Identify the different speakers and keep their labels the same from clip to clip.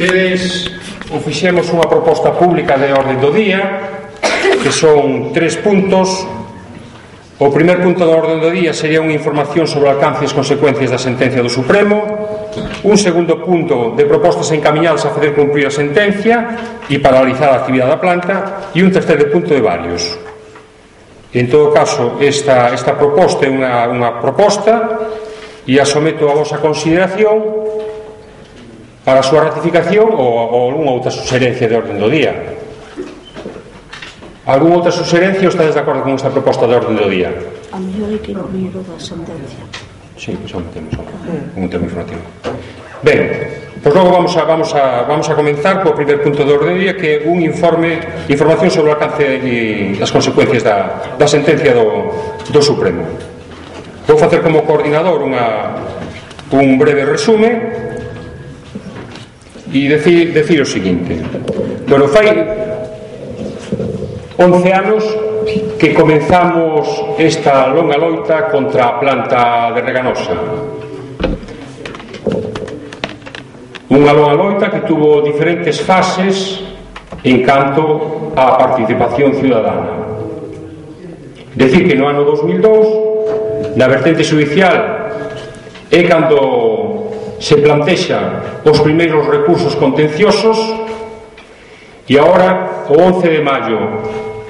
Speaker 1: Tedes o fixemos unha proposta pública de orden do día, que son tres puntos. O primer punto da orden do día sería unha información sobre o alcance e as consecuencias da sentencia do Supremo. Un segundo punto de propostas encaminhadas a fazer cumprir a sentencia e paralizar a actividade da planta. E un terceiro punto de varios. En todo caso, esta, esta proposta é unha, unha proposta e a someto a vosa consideración para a súa ratificación ou, ou algunha outra suxerencia de orden do día algún outra suxerencia ou estades de acordo con esta proposta de orden do día?
Speaker 2: a mellor é que non miro da sentencia
Speaker 1: Sí, pois pues, temos un, un tema informativo. Ben, pois logo vamos a, vamos a, vamos a comenzar co primer punto do orden do día que é un informe, información sobre o alcance e as consecuencias da, da sentencia do, do Supremo. Vou facer como coordinador unha, un breve resume e decir, decir o seguinte. Bueno, fai 11 anos que comenzamos esta longa loita contra a planta de Reganosa. Unha longa loita que tuvo diferentes fases en canto á participación ciudadana. Decir que no ano 2002 na vertente judicial é cando se plantexa os primeiros recursos contenciosos e agora, o 11 de maio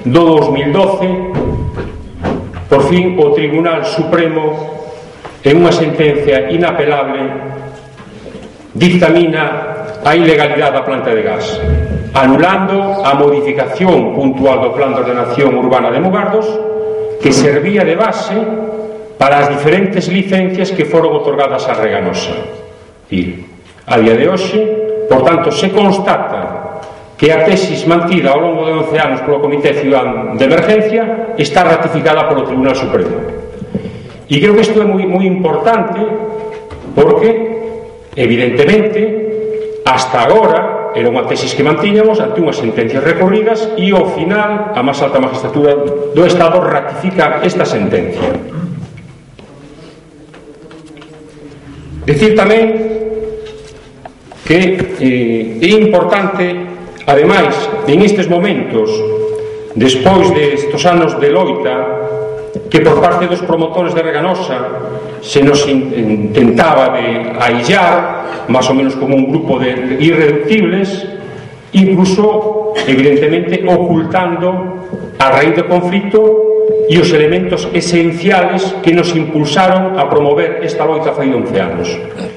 Speaker 1: do 2012, por fin o Tribunal Supremo en unha sentencia inapelable dictamina a ilegalidade da planta de gas anulando a modificación puntual do plan de ordenación urbana de Mugardos que servía de base para as diferentes licencias que foron otorgadas a Reganosa ir. A día de hoxe, por tanto, se constata que a tesis mantida ao longo de 11 anos polo Comité Ciudad de Emergencia está ratificada polo Tribunal Supremo. E creo que isto é moi, moi importante porque, evidentemente, hasta agora era unha tesis que mantiñamos ante unhas sentencias recorridas e ao final a máis alta magistratura do Estado ratifica esta sentencia. Decir tamén que eh, é importante ademais en estes momentos despois destos anos de loita que por parte dos promotores de Reganosa se nos intentaba de aillar máis ou menos como un grupo de irreductibles incluso evidentemente ocultando a raíz do conflito e os elementos esenciales que nos impulsaron a promover esta loita fai 11 anos.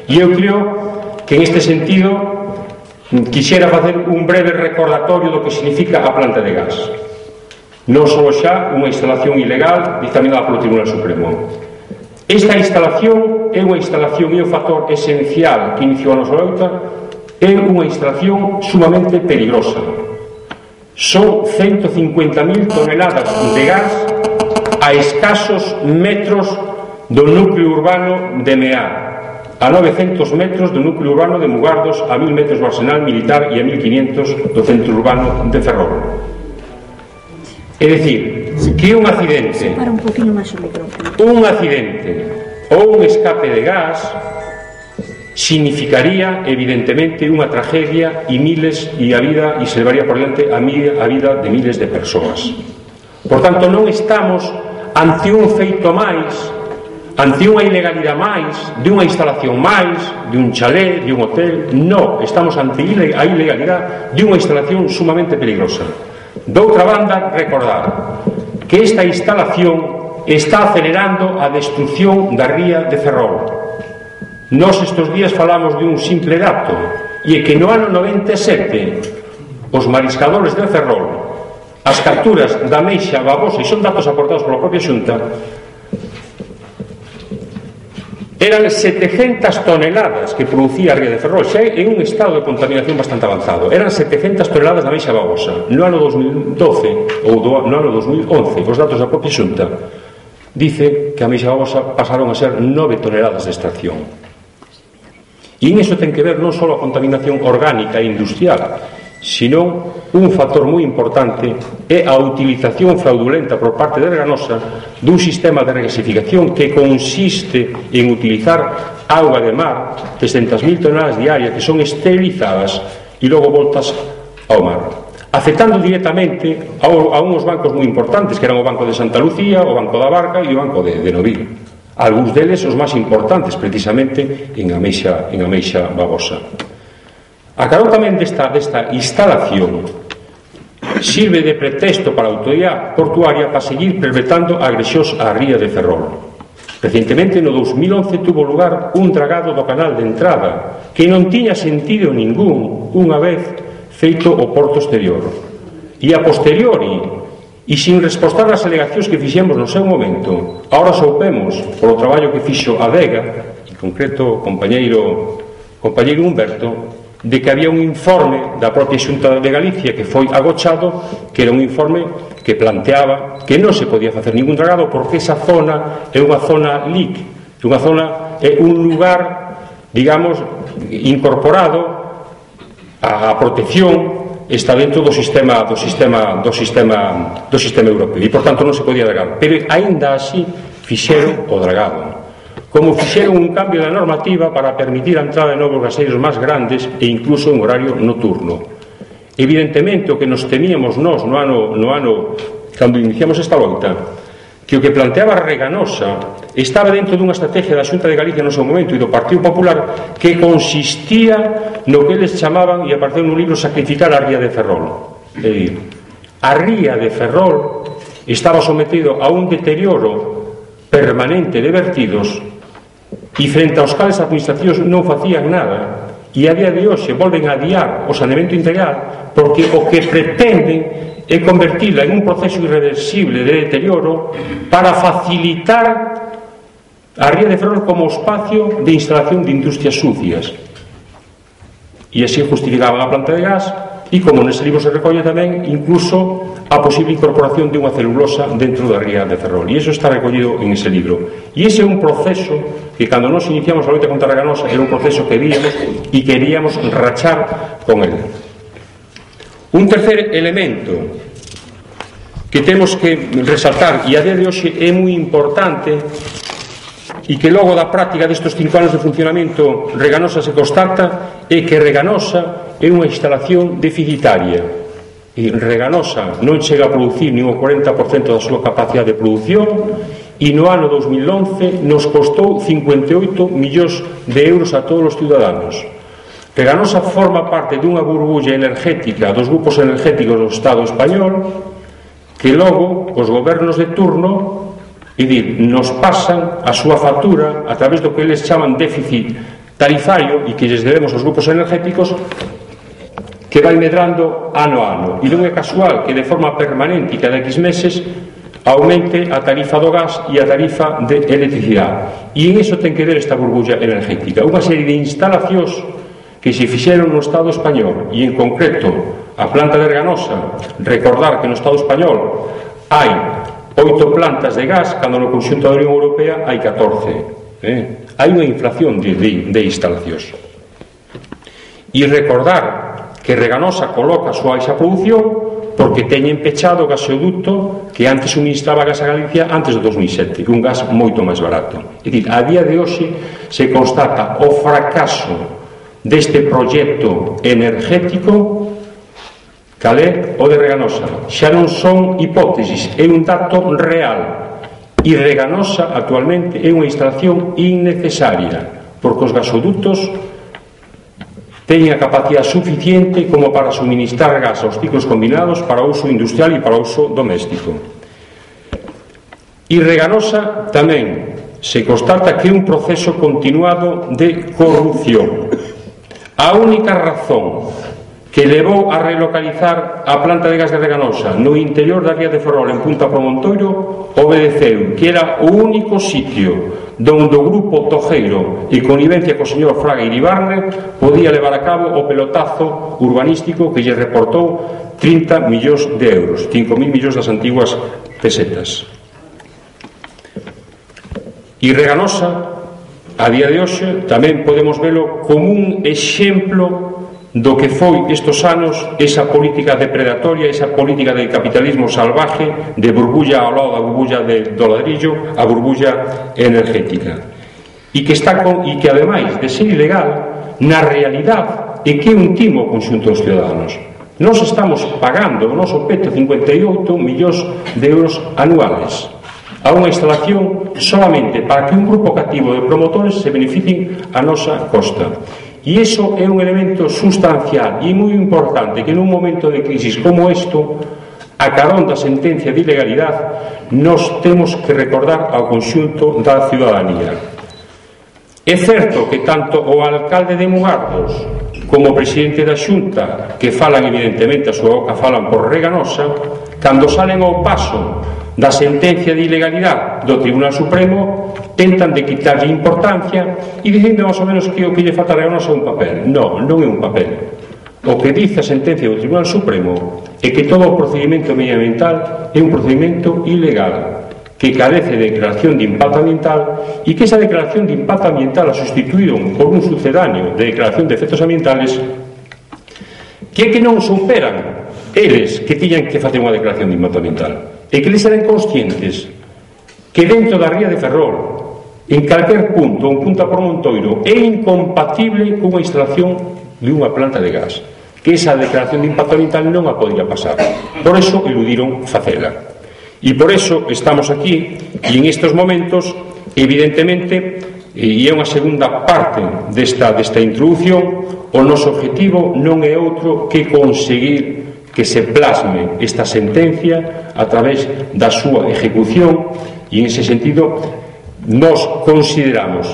Speaker 1: E eu creo que en este sentido mm, quixera facer un breve recordatorio do que significa a planta de gas. Non só xa unha instalación ilegal dictaminada polo Tribunal Supremo. Esta instalación é unha instalación e un factor esencial que iniciou a nosa loita é unha instalación sumamente peligrosa. Son 150.000 toneladas de gas a escasos metros do núcleo urbano de Meá, a 900 metros do núcleo urbano de Mugardos, a 1000 metros do arsenal militar e a 1500 do centro urbano de Ferrol. É dicir, que un accidente Para
Speaker 2: un máis o.
Speaker 1: Un accidente ou un escape de gas significaría evidentemente unha tragedia e miles e a vida e se levaría por diante a, mil, a vida de miles de persoas. Por tanto, non estamos ante un feito máis ante unha ilegalidade máis, de unha instalación máis, de un chalé, de un hotel, no, estamos ante a ilegalidade de unha instalación sumamente peligrosa. Doutra banda, recordar que esta instalación está acelerando a destrucción da ría de Ferrol. Nos estes días falamos de un simple dato, e é que no ano 97 os mariscadores de Ferrol, as capturas da Meixa, Babosa, e son datos aportados pola propia Xunta, eran 700 toneladas que producía a Ría de Ferrol xa en un estado de contaminación bastante avanzado eran 700 toneladas da meixa babosa. no ano 2012 ou do, no ano 2011 os datos da propia xunta dice que a meixa babosa pasaron a ser 9 toneladas de extracción e en iso ten que ver non só a contaminación orgánica e industrial senón un factor moi importante é a utilización fraudulenta por parte de Reganosa dun sistema de regasificación que consiste en utilizar auga de mar 300.000 toneladas diarias que son esterilizadas e logo voltas ao mar afectando directamente a, a unhos bancos moi importantes que eran o Banco de Santa Lucía, o Banco da Barca e o Banco de, de Novillo algúns deles os máis importantes precisamente en Ameixa, en Ameixa Meixa Babosa A carón tamén desta, desta instalación sirve de pretexto para a autoridade portuaria para seguir perpetrando agresións á ría de Ferrol. Recientemente, no 2011, tuvo lugar un dragado do canal de entrada que non tiña sentido ningún unha vez feito o porto exterior. E a posteriori, E sin respostar as alegacións que fixemos no seu momento, ahora soupemos polo traballo que fixo a Vega, en concreto o compañeiro, compañeiro Humberto, de que había un informe da propia Xunta de Galicia que foi agochado, que era un informe que planteaba que non se podía facer ningún dragado porque esa zona é unha zona LIC, é unha zona é un lugar, digamos, incorporado á protección está dentro do sistema do sistema do sistema do sistema europeo e por tanto non se podía dragar, pero aínda así fixeron o dragado como fixeron un cambio da normativa para permitir a entrada de novos gaseiros máis grandes e incluso un horario nocturno. Evidentemente, o que nos temíamos nós no ano, no ano cando iniciamos esta loita, que o que planteaba Reganosa estaba dentro dunha estrategia da Xunta de Galicia no seu momento e do Partido Popular que consistía no que eles chamaban e apareceu no libro sacrificar a ría de Ferrol é dicir, a ría de Ferrol estaba sometido a un deterioro permanente de vertidos e frente aos cales administracións non facían nada e a día de hoxe volven a adiar o saneamento integral porque o que pretenden é convertila en un proceso irreversible de deterioro para facilitar a ría de Ferrol como espacio de instalación de industrias sucias. E así justificaban a planta de gas e, como nese libro se recolle tamén, incluso a posible incorporación de unha celulosa dentro da ría de Ferrol. E iso está recollido en ese libro. E ese é un proceso que, cando nos iniciamos a loita contra a ganosa, era un proceso que víamos e queríamos rachar con ele. Un tercer elemento que temos que resaltar e a día de hoxe é moi importante e que logo da práctica destos cinco anos de funcionamento Reganosa se constata é que Reganosa é unha instalación deficitaria e Reganosa non chega a producir nin o 40% da súa capacidade de producción e no ano 2011 nos costou 58 millóns de euros a todos os ciudadanos. Reganosa forma parte dunha burbulla energética dos grupos energéticos do Estado español que logo os gobernos de turno e dir, nos pasan a súa factura a través do que eles chaman déficit tarifario e que lles debemos aos grupos energéticos que vai medrando ano a ano. E non é casual que de forma permanente cada X meses aumente a tarifa do gas e a tarifa de electricidade. E en iso ten que ver esta burbulla energética. Unha serie de instalacións que se fixeron no Estado español e en concreto a planta de Erganosa recordar que no Estado español hai oito plantas de gas cando no conxunto da Unión Europea hai 14 eh? hai unha inflación de, de, de instalacións. E recordar que Reganosa coloca a súa baixa produción porque teñen pechado o gasoducto que antes suministraba gas a Galicia antes do 2007, un gas moito máis barato. É dicir, a día de hoxe se constata o fracaso deste proxecto energético calé o de Reganosa. Xa non son hipótesis, é un dato real. E Reganosa actualmente é unha instalación innecesaria, porque os gasoductos teñen a capacidade suficiente como para suministrar gas aos ciclos combinados para uso industrial e para uso doméstico. E Reganosa tamén se constata que é un proceso continuado de corrupción. A única razón que levou a relocalizar a planta de gas de Reganosa no interior da ría de Ferrol en Punta Promontoiro obedeceu que era o único sitio donde o grupo Tojeiro e connivencia co señor Fraga Iribarne podía levar a cabo o pelotazo urbanístico que lle reportou 30 millóns de euros 5.000 millóns das antiguas pesetas. E Reganosa a día de hoxe tamén podemos velo como un exemplo do que foi estes anos esa política depredatoria, esa política de capitalismo salvaje, de burbulla ao lado da burbulla de, do ladrillo, a burbulla energética. E que está con, e que ademais de ser ilegal, na realidad é que un timo o conxunto dos ciudadanos. Nós estamos pagando o noso peto 58 millóns de euros anuales a unha instalación solamente para que un grupo cativo de promotores se beneficien a nosa costa. E iso é un elemento sustancial e moi importante que nun momento de crisis como isto, a carón da sentencia de ilegalidade, nos temos que recordar ao conxunto da ciudadanía. É certo que tanto o alcalde de Mugardos como o presidente da Xunta, que falan evidentemente a súa boca falan por reganosa, cando salen ao paso da sentencia de ilegalidade do Tribunal Supremo tentan de quitarlle importancia e dicendo máis ou menos que o que lle falta faltará non é un papel. Non, non é un papel. O que dice a sentencia do Tribunal Supremo é que todo o procedimento medioambiental é un procedimento ilegal que carece de declaración de impacto ambiental e que esa declaración de impacto ambiental a sustituíron por un sucedáneo de declaración de efectos ambientais que é que non superan eles que tiñan que facer unha declaración de impacto ambiental e que eles eran conscientes que dentro da ría de Ferrol, en calquer punto, un punta por Montoiro, é incompatible cunha instalación de unha planta de gas que esa declaración de impacto ambiental non a podía pasar. Por eso eludiron facela. E por eso estamos aquí e en estes momentos, evidentemente, e é unha segunda parte desta, desta introducción, o noso objetivo non é outro que conseguir que se plasme esta sentencia a través da súa ejecución e en ese sentido nos consideramos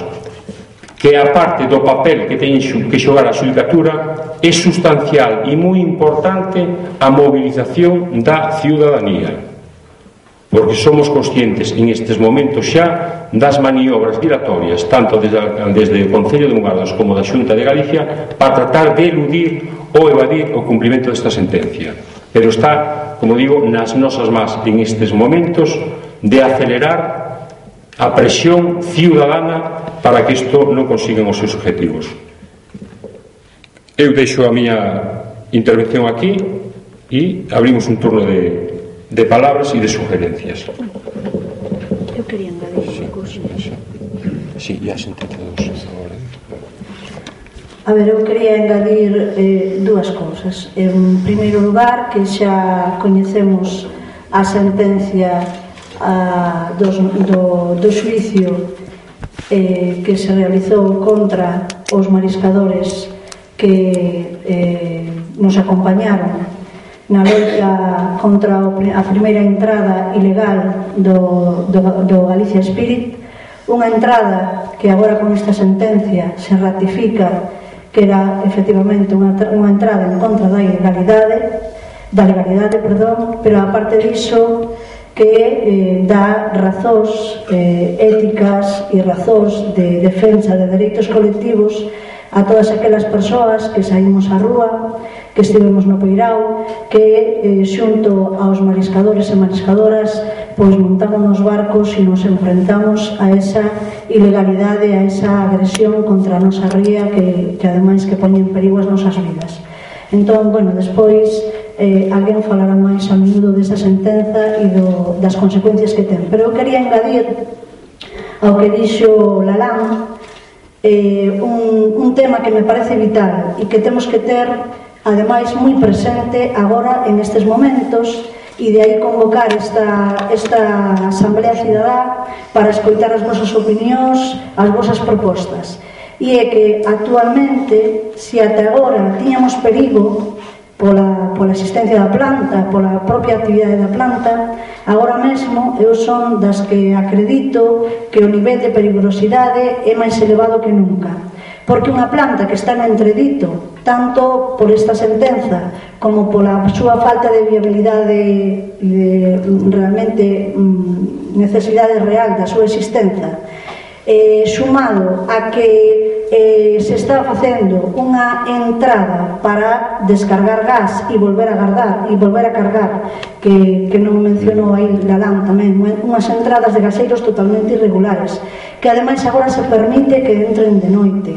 Speaker 1: que a parte do papel que ten que xogar a xudicatura é sustancial e moi importante a movilización da ciudadanía porque somos conscientes en estes momentos xa das maniobras dilatorias tanto desde, desde o Concello de Mugardos como da Xunta de Galicia para tratar de eludir ou evadir o cumplimento desta sentencia. Pero está, como digo, nas nosas más en estes momentos de acelerar a presión ciudadana para que isto non consigan os seus objetivos eu deixo a miña intervención aquí e abrimos un turno de de palabras e de sugerencias.
Speaker 2: Eu quería engadir sí. cousinhas. Si,
Speaker 1: sí, ya sentite dos, por. ¿eh?
Speaker 2: A ver, eu quería engadir eh, dúas cousas. En primeiro lugar, que xa coñecemos a sentencia a, dos, do, do xuicio eh, que se realizou contra os mariscadores que eh, nos acompañaron na loita contra a primeira entrada ilegal do, do, do Galicia Spirit, unha entrada que agora con esta sentencia se ratifica que era efectivamente unha, unha entrada en contra da ilegalidade, da legalidade, perdón, pero aparte diso que eh, dá razóns eh, éticas e razóns de defensa de dereitos colectivos a todas aquelas persoas que saímos á rúa, que estivemos no Peirao, que eh, xunto aos mariscadores e mariscadoras pois montámonos barcos e nos enfrentamos a esa ilegalidade, a esa agresión contra a nosa ría que, que ademais que poñen perigo as nosas vidas. Entón, bueno, despois eh, alguén falará máis a menudo desa sentenza e do, das consecuencias que ten. Pero eu quería engadir ao que dixo Lalán eh, un, un tema que me parece vital e que temos que ter ademais moi presente agora en estes momentos e de aí convocar esta, esta Asamblea Cidadá para escoitar as vosas opinións, as vosas propostas. E é que actualmente, se ata agora tiñamos perigo pola, pola existencia da planta, pola propia actividade da planta, agora mesmo eu son das que acredito que o nivel de perigosidade é máis elevado que nunca porque unha planta que está no entredito, tanto por esta sentenza como pola súa falta de viabilidade de realmente mm, necesidade real da súa existencia, eh, sumado a que eh, se está facendo unha entrada para descargar gas e volver a guardar e volver a cargar que, que non mencionou aí Galán tamén unhas entradas de gaseiros totalmente irregulares que ademais agora se permite que entren de noite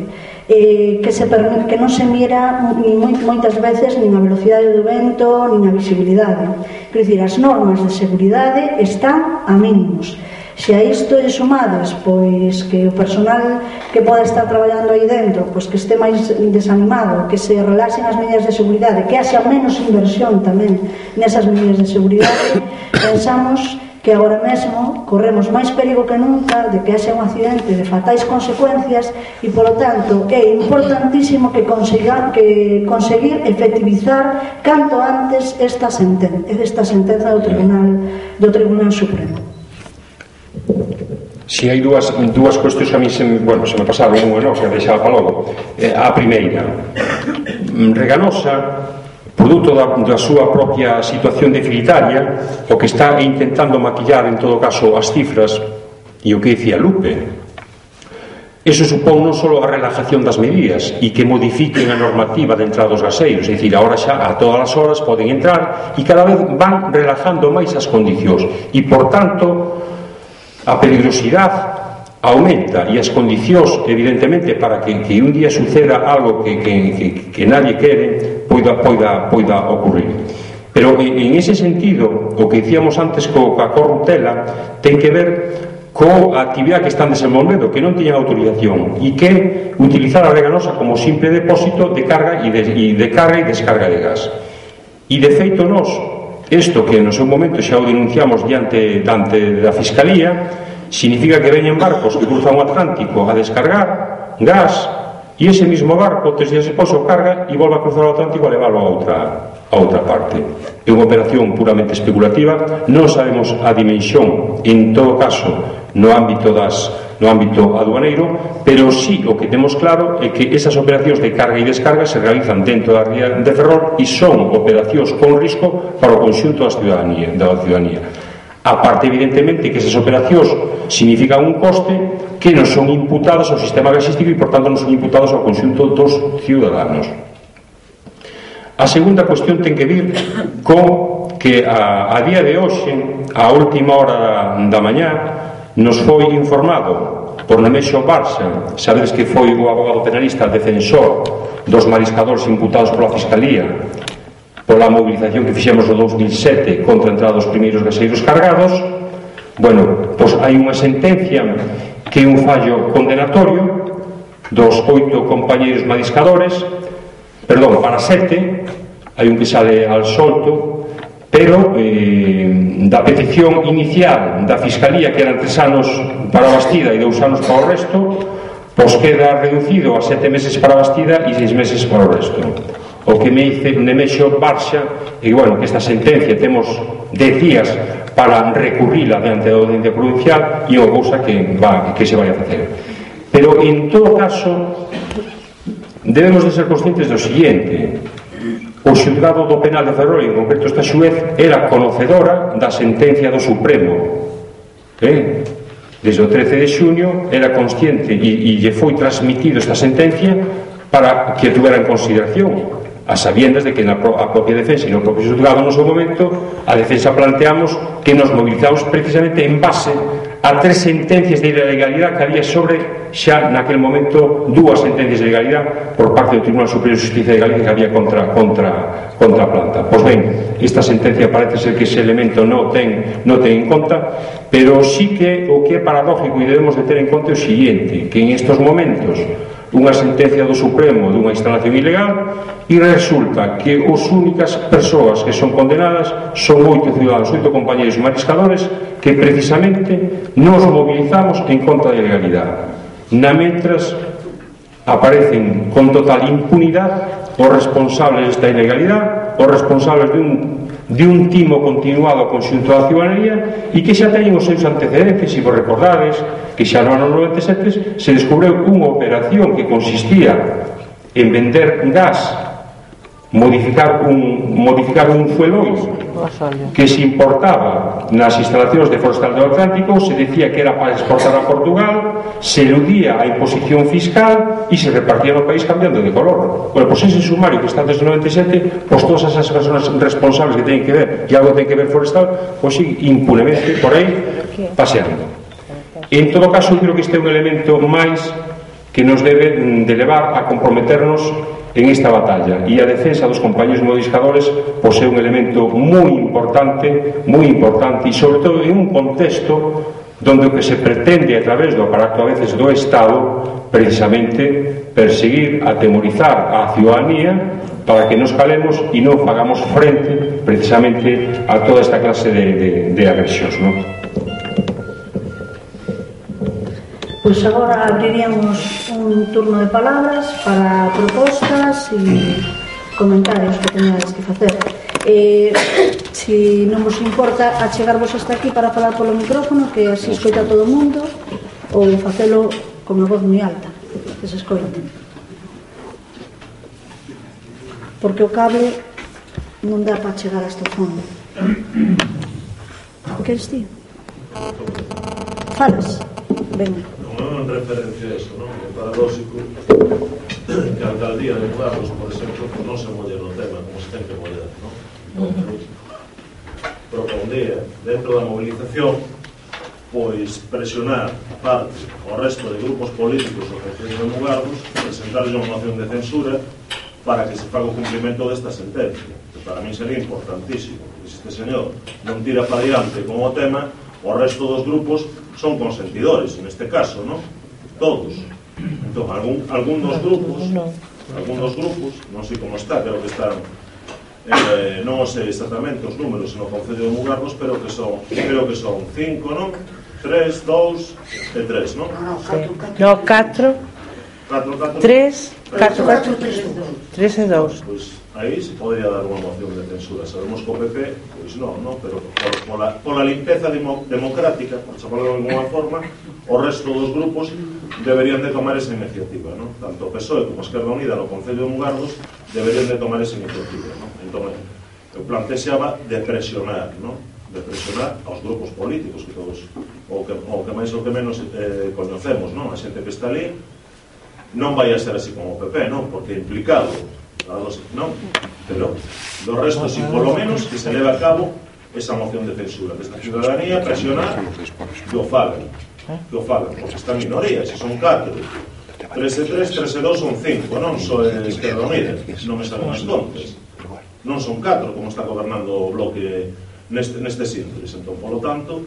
Speaker 2: eh, que, se permite, que non se mira ni moi, moitas veces nin a velocidade do vento, nin a visibilidade. Quer dicir, as normas de seguridade están a mínimos. Se a isto lle sumades pois que o personal que pode estar traballando aí dentro, pois que este máis desanimado, que se relaxen as medidas de seguridade, que haxa menos inversión tamén nesas medidas de seguridade, pensamos que agora mesmo corremos máis perigo que nunca de que haxa un accidente de fatais consecuencias e polo tanto é importantísimo que consigan que conseguir efectivizar canto antes esta sentenza, esta sentenza do Tribunal do Tribunal Supremo.
Speaker 1: Si hai dúas, dúas cuestións a mí se, bueno, se me pasaron unha, non, se deixaba para logo. Eh, a primeira, mm, Reganosa produto da, da súa propia situación deficitaria, o que está intentando maquillar en todo caso as cifras e o que dicía Lupe, Eso supón non só a relajación das medidas e que modifiquen a normativa de entrada dos gaseiros, é dicir, agora xa a todas as horas poden entrar e cada vez van relajando máis as condicións e, por tanto, a peligrosidade aumenta e as condicións evidentemente para que, que un día suceda algo que, que, que, que nadie quere poida, poida, poida ocurrir. Pero en, en ese sentido o que dicíamos antes co, ca corruptela ten que ver co actividade que están desenvolvendo que non tiñan autorización e que utilizar a reganosa como simple depósito de carga e de, e de carga e descarga de gas. E de feito nós Isto que no seu momento xa o denunciamos diante dante da Fiscalía, significa que veñen barcos que cruzan o Atlántico a descargar gas e ese mismo barco tres días depois o carga e volve a cruzar o Atlántico a leválo a outra, a outra parte. É unha operación puramente especulativa, non sabemos a dimensión, en todo caso, no ámbito das no ámbito aduaneiro, pero sí o que temos claro é que esas operacións de carga e descarga se realizan dentro da ría de Ferrol e son operacións con risco para o conxunto da ciudadanía, da ciudadanía. A parte, evidentemente, que esas operacións significan un coste que non son imputados ao sistema gasístico e, por tanto, non son imputados ao conxunto dos ciudadanos. A segunda cuestión ten que vir co que a, a día de hoxe, a última hora da, da mañá, Nos foi informado por Nemesio Barça, sabedes que foi o abogado penalista defensor dos mariscadores imputados pola Fiscalía pola movilización que fixemos no 2007 contra a entrada dos primeiros gaseiros cargados, bueno, pois hai unha sentencia que é un fallo condenatorio dos oito compañeiros mariscadores, perdón, para sete, hai un que sale al solto, pero eh, da petición inicial da Fiscalía que eran tres anos para a Bastida e dous anos para o resto pois queda reducido a sete meses para a Bastida e seis meses para o resto. O que me dice Nemesio Barxa e bueno, que esta sentencia temos dez días para recurrila diante da audiencia provincial e unha cousa que, va, que se vai a facer. Pero en todo caso debemos de ser conscientes do siguiente O xudgado do penal de Ferrol, en concreto esta xuez, era conocedora da sentencia do Supremo. Eh? Desde o 13 de xuño era consciente e, e lle foi transmitido esta sentencia para que tuvera en consideración a sabiendas de que na pro, a propia defensa e no propio xulgado no seu momento a defensa planteamos que nos movilizamos precisamente en base a tres sentencias de ilegalidade que había sobre xa naquel momento dúas sentencias de ilegalidade por parte do Tribunal Superior de Justicia de Galicia que había contra, contra, contra a planta. Pois ben, esta sentencia parece ser que ese elemento non ten, non ten en conta, pero sí que o que é paradójico e debemos de ter en conta é o seguinte, que en estos momentos dunha sentencia do Supremo dunha instalación ilegal e resulta que os únicas persoas que son condenadas son oito ciudadanos, oito compañeros mariscadores que precisamente nos movilizamos en contra da ilegalidade. Na mentras aparecen con total impunidade os responsables desta ilegalidade, os responsables de un de un timo continuado conxunto da ciudadanía e que xa teñen os seus antecedentes, se vos recordades, que xa no ano 97 se descubreu unha operación que consistía en vender gas modificar un, modificar un fuelois que se importaba nas instalacións de Forestal do Atlántico, se decía que era para exportar a Portugal, se eludía a imposición fiscal e se repartía o país cambiando de color. Bueno, pois ese sumario que está desde 97, pois todas esas personas responsables que teñen que ver, e algo ten que ver Forestal, pois sí, impunemente por aí, paseando. En todo caso, creo que este é un elemento máis que nos debe mm, de levar a comprometernos en esta batalla e a defensa dos compañeros moriscadores posee un elemento moi importante moi importante e sobre todo en un contexto donde o que se pretende a través do aparato a veces do Estado precisamente perseguir, atemorizar a ciudadanía para que nos calemos e non fagamos frente precisamente a toda esta clase de, de, de agresións. Non?
Speaker 2: Pois agora abriríamos un turno de palabras para propostas e comentarios que teñades que facer. Eh, si non vos importa achegarvos hasta aquí para falar polo micrófono que así escoita todo o mundo ou facelo con a voz moi alta que se escoite porque o cable non dá para chegar hasta o fondo que eres ti? falas? venga
Speaker 3: non referencia a eso, non? É paradóxico que a alcaldía de Mugardos, por exemplo, que non se molle no tema como se ten que moller, non? Entón, propondía, dentro da movilización, pois presionar parte o resto de grupos políticos o Concello de Mugardos, presentarlle unha moción de censura para que se faga o cumplimento desta sentencia, que para mí sería importantísimo. que se este señor non tira para diante con o tema, o resto dos grupos son consentidores en este caso, ¿no? Todos. Entonces, algún, algunos grupos, algunos grupos, no sé cómo está, creo que están, eh, non sei exactamente os números no Concello de Mugardos, pero que son, creo que son cinco, non? Tres, dous e eh, tres, non?
Speaker 4: No, catro, catro. Catro, catro. Tres, Catro, catro, tres e 2.
Speaker 3: Pois aí se podría dar unha moción de censura. Sabemos que o PP, pois non, non pero por, pola, pola limpeza demo, democrática, por chamarlo de alguma forma, o resto dos grupos deberían de tomar esa iniciativa. Non? Tanto o PSOE como a Esquerda Unida no Concello de Mugardos deberían de tomar esa iniciativa. Non? Entón, eu plantexaba de presionar, non? de presionar aos grupos políticos que todos ou que, ou que máis ou que menos eh, coñecemos, non? a xente que está ali non vai a ser así como o PP, non? Porque implicado, non? Pero do resto, si polo menos, que se leve a cabo esa moción de censura. Desde a ciudadanía presionar que o fagan. Que o fagan, porque están minorías, se son 4. e 3, 13 2 son 5, non? Só so, é Esquerra Unida, non me salen as contas. Non son 4, como está gobernando o bloque neste, neste síntese. Entón, polo tanto,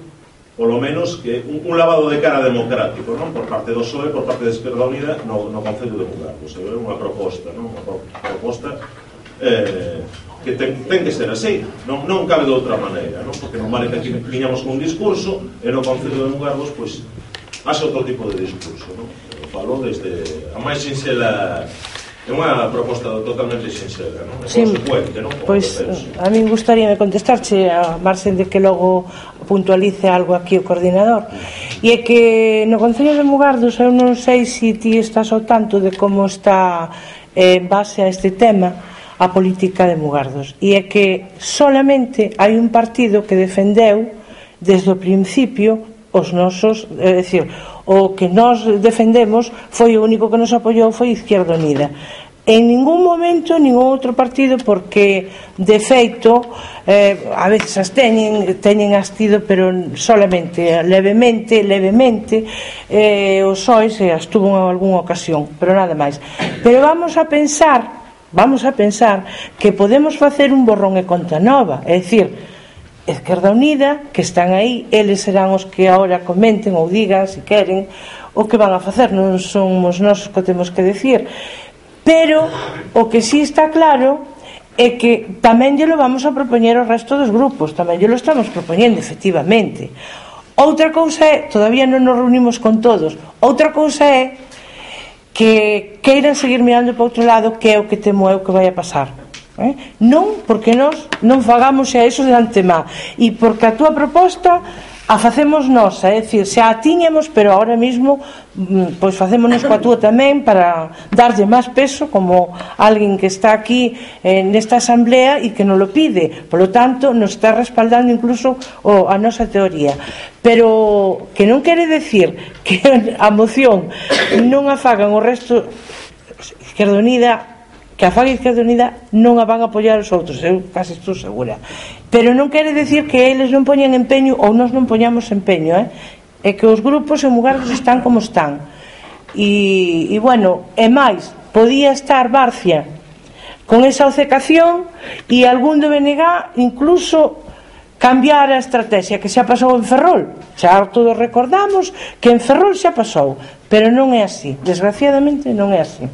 Speaker 3: polo menos que un, un lavado de cara democrático non por parte do PSOE, por parte de Esquerda Unida no, no Concello de Mugardos é unha proposta non? unha proposta eh, que ten, ten que ser así non, non cabe de outra maneira non? porque non vale que aquí viñamos con un discurso e no Concello de Mugardos pois, hace outro tipo de discurso non? falo desde a máis sinxela É unha proposta totalmente sincera, non? É sí, consecuente, non?
Speaker 4: Pois a min gustaríame contestarche a marxen de que logo puntualice algo aquí o coordinador. E é que no Concello de Mugardos eu non sei se si ti estás ao tanto de como está eh, base a este tema a política de Mugardos. E é que solamente hai un partido que defendeu desde o principio os nosos, é dicir, o que nós defendemos foi o único que nos apoiou foi Izquierda Unida. En ningún momento ningún outro partido porque de feito eh, a veces as teñen teñen as tido pero solamente levemente levemente eh, os sois e as tuvo en algunha ocasión pero nada máis. Pero vamos a pensar vamos a pensar que podemos facer un borrón e conta nova é dicir Esquerda Unida, que están aí, eles serán os que agora comenten ou digan, se queren, o que van a facer, non somos nós que temos que decir. Pero o que sí está claro é que tamén lle lo vamos a propoñer ao resto dos grupos, tamén lle lo estamos propoñendo, efectivamente. Outra cousa é, todavía non nos reunimos con todos, outra cousa é que queiran seguir mirando para outro lado que é o que temo eu que vai a pasar eh? non porque nós non fagamos xa eso de antemá e porque a túa proposta a facemos nós, eh? é dicir, xa a tiñemos, pero ahora mismo mm, pois facémonos coa túa tamén para darlle máis peso como alguén que está aquí eh, nesta asamblea e que non lo pide. Por lo tanto, nos está respaldando incluso o, a nosa teoría. Pero que non quere decir que a moción non a fagan o resto Izquierda Unida, que a faga Izquierda Unida non a van apoiar os outros, eu case estou segura. Pero non quere decir que eles non poñan empeño ou nós non poñamos empeño, eh? é que os grupos en mugardos están como están. E, e bueno, e máis, podía estar Barcia con esa obcecación e algún do BNG incluso cambiar a estrategia que xa pasou en Ferrol xa todos recordamos que en Ferrol xa pasou pero non é así, desgraciadamente non é así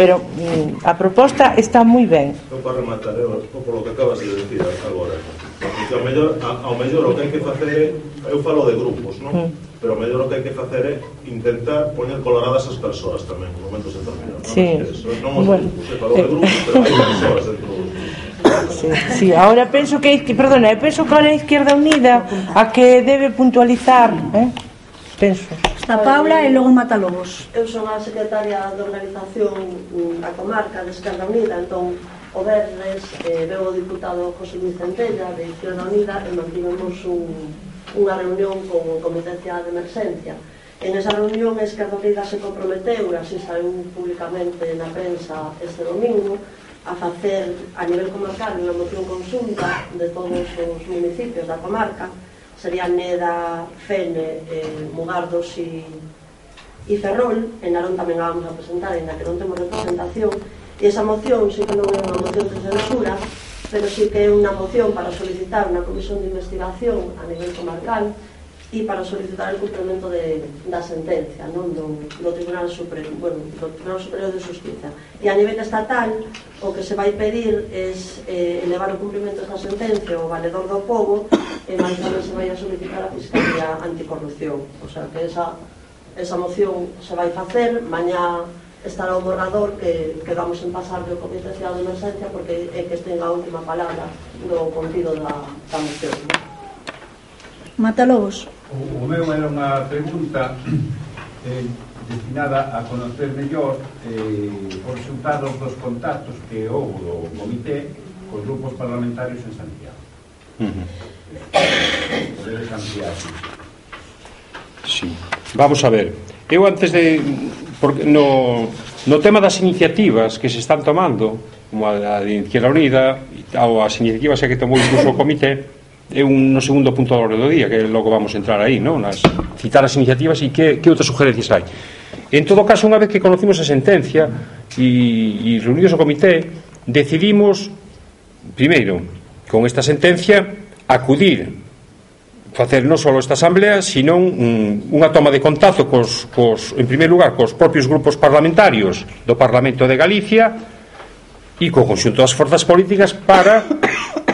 Speaker 4: pero mm, a proposta está moi ben.
Speaker 3: Eu para rematar, eu, polo que acabas de decir agora, porque ao mellor, ao mellor o que hai que facer é, eu falo de grupos, non? Mm. Pero ao mellor o que hai que facer é intentar poñer coloradas as persoas tamén, en momentos determinados.
Speaker 4: Sí.
Speaker 3: Non, non os bueno, grupos, se falou de grupos, pero hai persoas dentro dos.
Speaker 4: Sí, sí, ahora penso que, perdona, penso que a Izquierda Unida a que debe puntualizar, eh? suspensos.
Speaker 2: Está Paula e logo Matalobos.
Speaker 5: Eu son a secretaria de organización da comarca de Esquerda Unida, entón o verdes eh, veo o diputado José Luis Centella de Izquierda Unida e mantivemos un, unha reunión con o Comité de Emerxencia. En esa reunión Esquerda Unida se comprometeu, así saiu publicamente na prensa este domingo, a facer a nivel comarcal unha moción consulta de todos os municipios da comarca serían Neda, Fene, eh, Mugardos e, e Ferrol, en Narón tamén a vamos a presentar, en que non temos representación, e esa moción sí que non é unha moción de censura, pero sí que é unha moción para solicitar unha comisión de investigación a nivel comarcal, e para solicitar o cumprimento de, da sentencia non do, do Tribunal Supremo bueno, do Tribunal Superior de Justicia e a nivel estatal o que se vai pedir é eh, elevar o cumprimento da sentencia ao valedor do povo e máis tamén se vai a solicitar a Fiscalía Anticorrupción o sea que esa, esa moción se vai facer mañá estará o borrador que, que vamos en pasar do Comité de Cidade de Emergencia porque é que tenga a última palabra do contido da, da moción. Non?
Speaker 2: Matalobos.
Speaker 6: O, o meu era unha pregunta eh, destinada a conocer mellor eh, os resultados dos contactos que houve do comité cos grupos parlamentarios en Santiago. Uh -huh. Podedes ampliar.
Speaker 1: Sí. Vamos a ver. Eu antes de porque no, no tema das iniciativas que se están tomando, como a, a de Izquierda Unida ou as iniciativas que tomou incluso o comité, é un no segundo punto da hora do día que logo vamos entrar aí non? Nas, citar as iniciativas e que, que outras sugerencias hai en todo caso unha vez que conocimos a sentencia e, e reunidos o comité decidimos primeiro con esta sentencia acudir facer non só esta asamblea, senón un, unha toma de contacto cos, cos, en primeiro lugar cos propios grupos parlamentarios do Parlamento de Galicia e co conxunto das forzas políticas para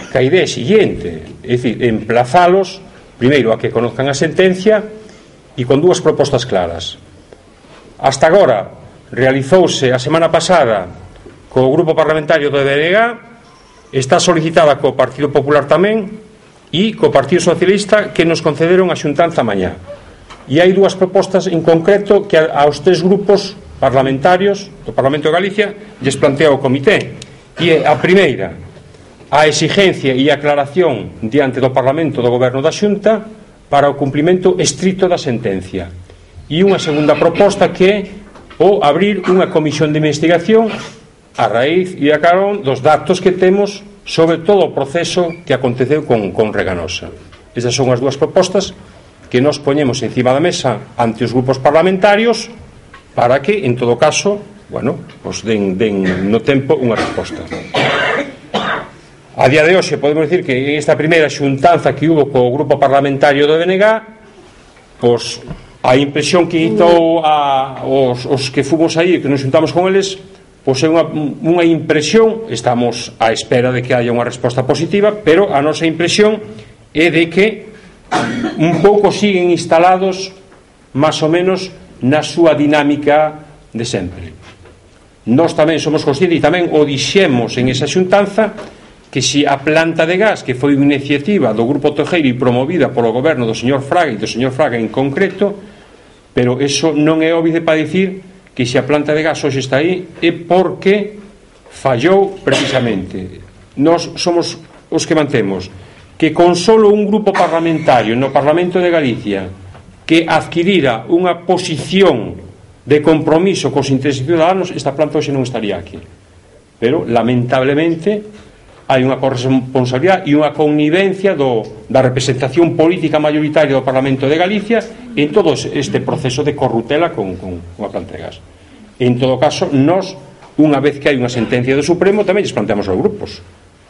Speaker 1: que a idea siguiente é dicir, emplazalos primeiro a que conozcan a sentencia e con dúas propostas claras. Hasta agora realizouse a semana pasada co grupo parlamentario do BNG está solicitada co Partido Popular tamén e co Partido Socialista que nos concederon a xuntanza mañá. E hai dúas propostas en concreto que aos tres grupos parlamentarios do Parlamento de Galicia lles plantea o comité. E a primeira a exigencia e a aclaración diante do Parlamento do Goberno da Xunta para o cumprimento estrito da sentencia e unha segunda proposta que é o abrir unha comisión de investigación a raíz e a carón dos datos que temos sobre todo o proceso que aconteceu con, con Reganosa. Esas son as dúas propostas que nos poñemos encima da mesa ante os grupos parlamentarios para que, en todo caso, bueno, pues den, den no tempo unha resposta. A día de hoxe podemos dicir que esta primeira xuntanza que hubo co grupo parlamentario do BNG pois a impresión que hitou a, os, os que fomos aí que nos xuntamos con eles pois é unha, unha impresión estamos á espera de que haya unha resposta positiva pero a nosa impresión é de que un pouco siguen instalados máis ou menos na súa dinámica de sempre. Nós tamén somos conscientes e tamén o dixemos en esa xuntanza que se a planta de gas que foi unha iniciativa do Grupo Tojeiro e promovida polo goberno do señor Fraga e do señor Fraga en concreto pero eso non é óbvide para dicir que se a planta de gas hoxe está aí é porque fallou precisamente. Nós somos os que mantemos que con solo un grupo parlamentario no Parlamento de Galicia que adquirira unha posición de compromiso cos intereses ciudadanos esta planta hoxe non estaría aquí. Pero lamentablemente hai unha corresponsabilidade e unha connivencia do, da representación política mayoritaria do Parlamento de Galicia en todo este proceso de corrutela con, con, con a planta de gas. En todo caso, nós, unha vez que hai unha sentencia do Supremo, tamén lles planteamos aos grupos.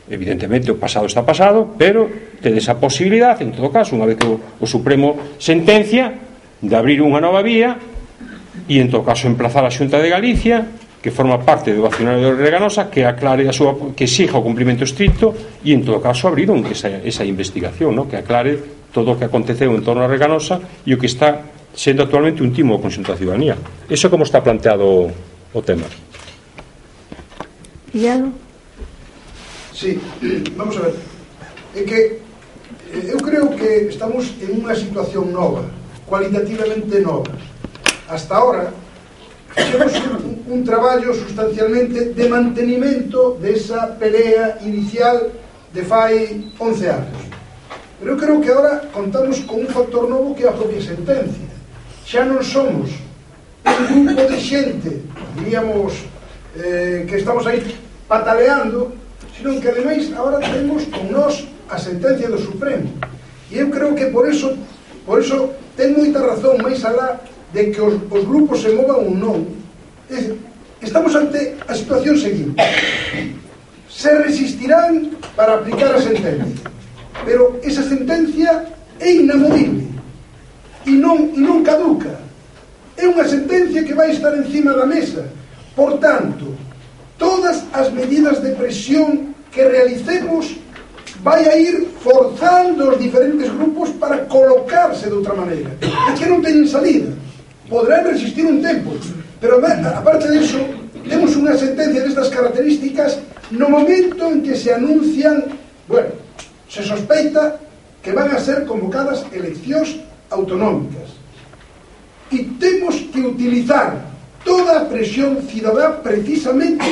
Speaker 1: Evidentemente, o pasado está pasado, pero tedes a posibilidade, en todo caso, unha vez que o, o Supremo sentencia, de abrir unha nova vía e, en todo caso, emplazar a Xunta de Galicia que forma parte do accionario de Reganosa que aclare a súa que exixa o cumprimento estricto e en todo caso abrir esa, esa investigación no? que aclare todo o que aconteceu en torno a Reganosa e o que está sendo actualmente un timo ao conxunto da ciudadanía eso como está planteado o tema.
Speaker 2: Iago?
Speaker 7: Sí, vamos a ver. É que eh, eu creo que estamos en unha situación nova cualitativamente nova. Hasta ahora temos un, un traballo sustancialmente de mantenimento desa pelea inicial de fai 11 anos. Pero eu creo que agora contamos con un factor novo que é a propia sentencia. Xa non somos un grupo de xente, diríamos, eh, que estamos aí pataleando, sino que ademais agora temos con nós a sentencia do Supremo. E eu creo que por eso, por eso ten moita razón máis alá de que os, os grupos se movan ou non. Estamos ante a situación seguinte. Se resistirán para aplicar a sentencia pero esa sentencia é inamovible e non, e non caduca. É unha sentencia que vai estar encima da mesa. Por tanto todas as medidas de presión que realicemos vai a ir forzando os diferentes grupos para colocarse de outra maneira é que non teñen salida. Podrán resistir un tempo, pero aparte de iso, temos unha sentencia destas características no momento en que se anuncian, bueno, se sospeita que van a ser convocadas eleccións autonómicas. E temos que utilizar toda a presión cidadá precisamente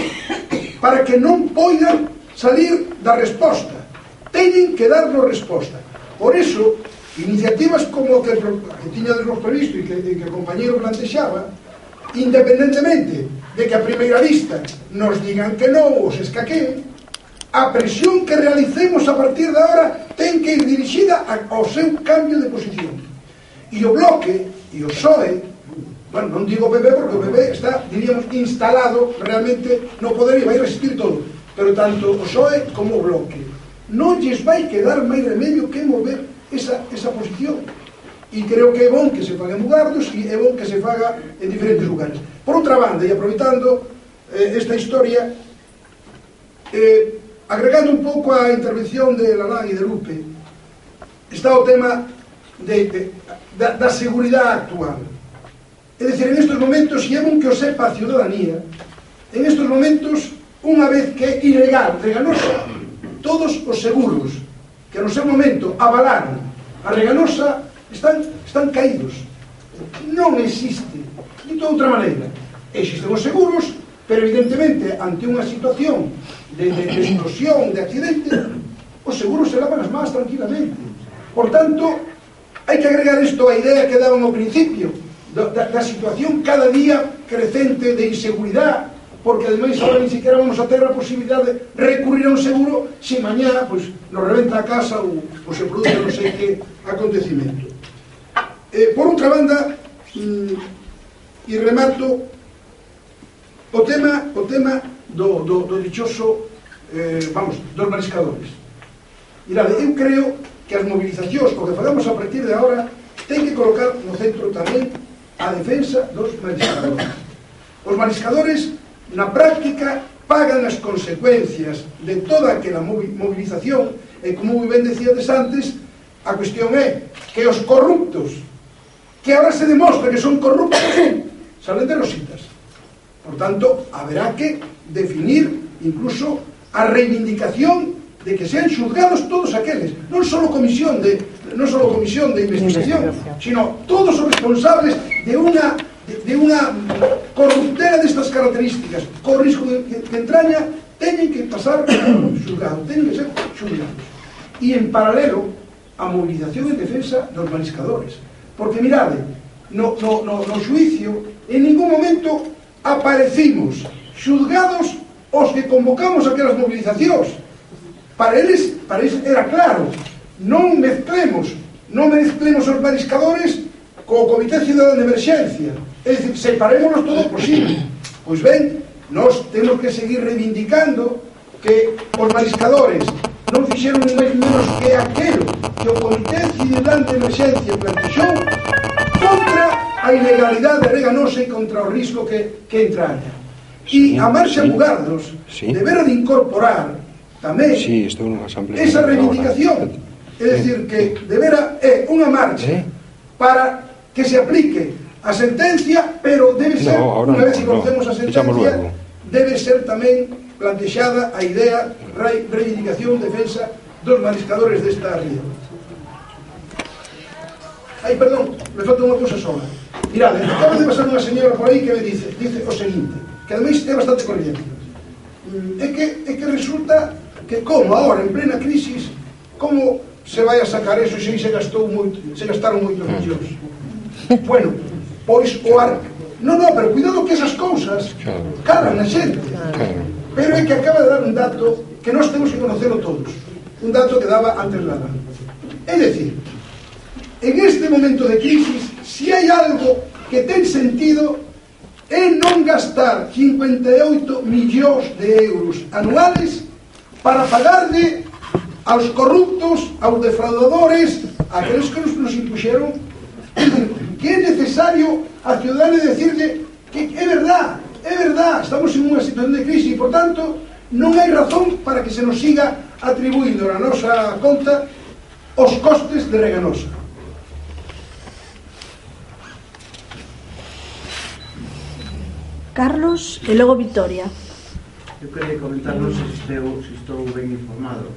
Speaker 7: para que non poidan salir da resposta. Teñen que darnos resposta. Por eso, Iniciativas como que, que tiña nos previsto e que, que o compañero plantexaba, independentemente de que a primeira vista nos digan que non os escaquen, a presión que realicemos a partir de ahora ten que ir dirixida ao seu cambio de posición. E o Bloque e o PSOE, bueno, non digo PP porque o PP está, diríamos, instalado realmente no poder e vai resistir todo, pero tanto o PSOE como o Bloque. Non lles vai quedar máis remedio que mover esa, esa posición. E creo que é bon que se faga en Mugardos e é bon que se faga en diferentes lugares. Por outra banda, e aproveitando eh, esta historia eh, agregando un pouco a intervención de Lalán e de Lupe está o tema de, de, da, da seguridade actual. É dicir, en estes momentos e é bon que o sepa a ciudadanía en estes momentos unha vez que é ilegal, regalosa todos os seguros que no seu momento avalaron a Reganosa están, están caídos. Non existe, dito de outra maneira, existen os seguros, pero evidentemente ante unha situación de, de, de explosión, de accidente, os seguros se lavan as más tranquilamente. Por tanto, hai que agregar isto á idea que daban ao principio, da, da, da situación cada día crecente de inseguridade porque ademais ahora ni siquiera vamos a ter a posibilidade de recurrir a un seguro se mañá pois, nos reventa a casa ou, ou se produce non sei que acontecimento. Eh, por outra banda, mm, e remato, o tema, o tema do, do, do dichoso, eh, vamos, dos mariscadores. Mirade, eu creo que as mobilizacións, o que fagamos a partir de agora, ten que colocar no centro tamén a defensa dos mariscadores. Os mariscadores na práctica pagan as consecuencias de toda aquela movilización e como moi ben decíades antes a cuestión é que os corruptos que ahora se demostra que son corruptos salen de rositas por tanto haberá que definir incluso a reivindicación de que sean xulgados todos aqueles non só comisión de non só comisión de investigación, investigación. sino todos os responsables de unha de, de unha corruptela destas características, co risco de, que, que entraña, teñen que pasar xulgado, teñen que ser xulgados. E en paralelo, a movilización en defensa dos mariscadores. Porque mirade, no, no, no, no xuicio, en ningún momento aparecimos xulgados os que convocamos aquelas movilizacións. Para eles, para eles era claro, non mezclemos, non mezclemos os mariscadores co Comité Ciudadano de Emerxencia, É dicir, separémonos todo posible. Pois ben, nós temos que seguir reivindicando que os mariscadores non fixeron ni máis menos que aquelo que o Comité Cidadán de Emergencia plantexou contra a ilegalidade reganosa e contra o risco que, que entraña. E a marcha Bugardos
Speaker 1: sí.
Speaker 7: debera de incorporar tamén
Speaker 1: sí, estou nunha asamblea
Speaker 7: esa reivindicación. É dicir, que debera é unha marcha para que se aplique a sentencia, pero debe ser,
Speaker 1: no, ahora
Speaker 7: unha vez que no, conocemos
Speaker 1: no, a
Speaker 7: sentencia, debe ser tamén plantexada a idea, re, reivindicación, defensa dos mariscadores desta ría. Ai, perdón, me falta unha cousa sola. Mirade, acaba de pasar unha señora por aí que me dice, dice o seguinte, que ademais é bastante corriente. Mm, é que, é que resulta que como agora, en plena crisis, como se vai a sacar eso se se gastou moito, se gastaron moitos millóns. Bueno, pois o ar... Non, non, pero cuidado que esas cousas
Speaker 1: claro.
Speaker 7: calan a xente.
Speaker 1: Claro.
Speaker 7: Pero é que acaba de dar un dato que nós temos que conocerlo todos. Un dato que daba antes nada. É dicir, en este momento de crisis, si hai algo que ten sentido é non gastar 58 millóns de euros anuales para pagarle aos corruptos, aos defraudadores, aqueles que nos, nos impuxeron que é necesario a ciudadano decirle que é verdad, é verdad, estamos en unha situación de crise e, por tanto, non hai razón para que se nos siga atribuindo na nosa conta os costes de Reganosa.
Speaker 2: Carlos e logo Victoria.
Speaker 8: Eu queria comentar, non sei se estou, se estou ben informado.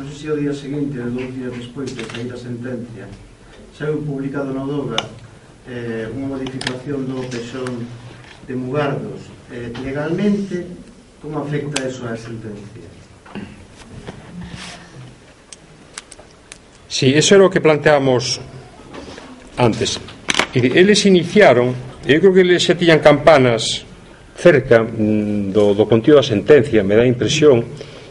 Speaker 8: Non sei se o día seguinte, ou dous días despois de sair a sentencia, xa publicado na Doga eh, unha modificación do pexón de Mugardos eh, legalmente como afecta eso a sentencia?
Speaker 1: Sí, eso era o que planteamos antes. Eles iniciaron, eu creo que eles xa tiñan campanas cerca mm, do, do contido da sentencia, me dá impresión,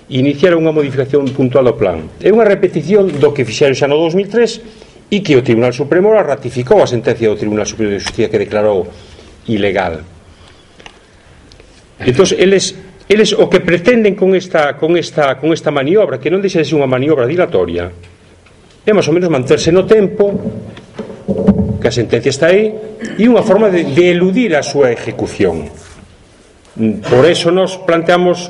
Speaker 1: iniciaron unha modificación puntual do plan. É unha repetición do que fixeron xa no 2003 e que o Tribunal Supremo ratificou a sentencia do Tribunal Superior de Justicia que declarou ilegal. Entón, eles, eles o que pretenden con esta, con esta, con esta maniobra, que non deixa de ser unha maniobra dilatoria, é máis ou menos manterse no tempo que a sentencia está aí e unha forma de, de eludir a súa ejecución. Por eso nos planteamos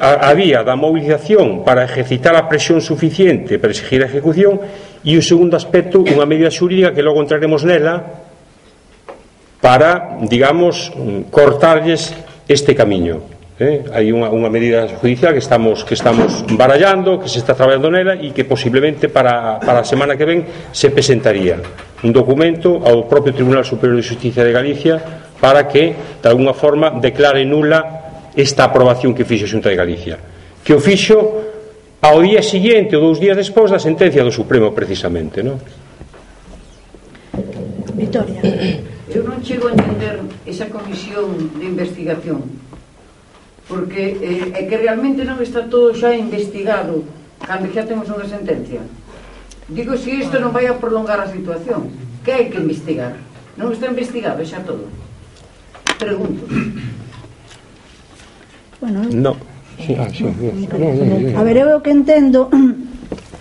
Speaker 1: a, a vía da mobilización para ejercitar a presión suficiente para exigir a ejecución e o segundo aspecto unha medida xurídica que logo entraremos nela para, digamos, cortarlles este camiño. Eh? Hai unha, unha medida judicial que estamos, que estamos barallando, que se está traballando nela e que posiblemente para, para a semana que ven se presentaría un documento ao propio Tribunal Superior de Justicia de Galicia para que, de alguna forma, declare nula esta aprobación que fixo a Xunta de Galicia. Que o fixo ao día siguiente ou dous días despois da sentencia do Supremo precisamente non?
Speaker 2: Victoria
Speaker 9: eu non chego a entender esa comisión de investigación porque eh, é que realmente non está todo xa investigado cando xa temos unha sentencia. Digo se si isto non vai a prolongar a situación que hai que investigar? Non está investigado xa todo. Pregunto.
Speaker 2: Bueno,
Speaker 1: no. Sí, ah, sí,
Speaker 2: a ver, eu o que entendo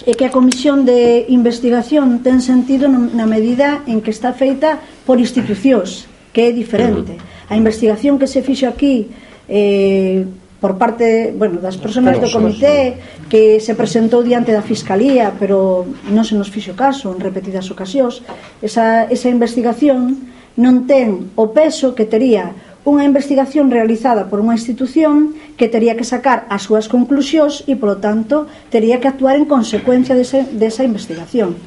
Speaker 2: é que a comisión de investigación ten sentido na medida en que está feita por institucións, que é diferente. A investigación que se fixo aquí eh, por parte bueno, das persoas do comité que se presentou diante da Fiscalía pero non se nos fixo caso en repetidas ocasións esa, esa investigación non ten o peso que tería unha investigación realizada por unha institución que tería que sacar as súas conclusións e, polo tanto, tería que actuar en consecuencia dese, desa investigación.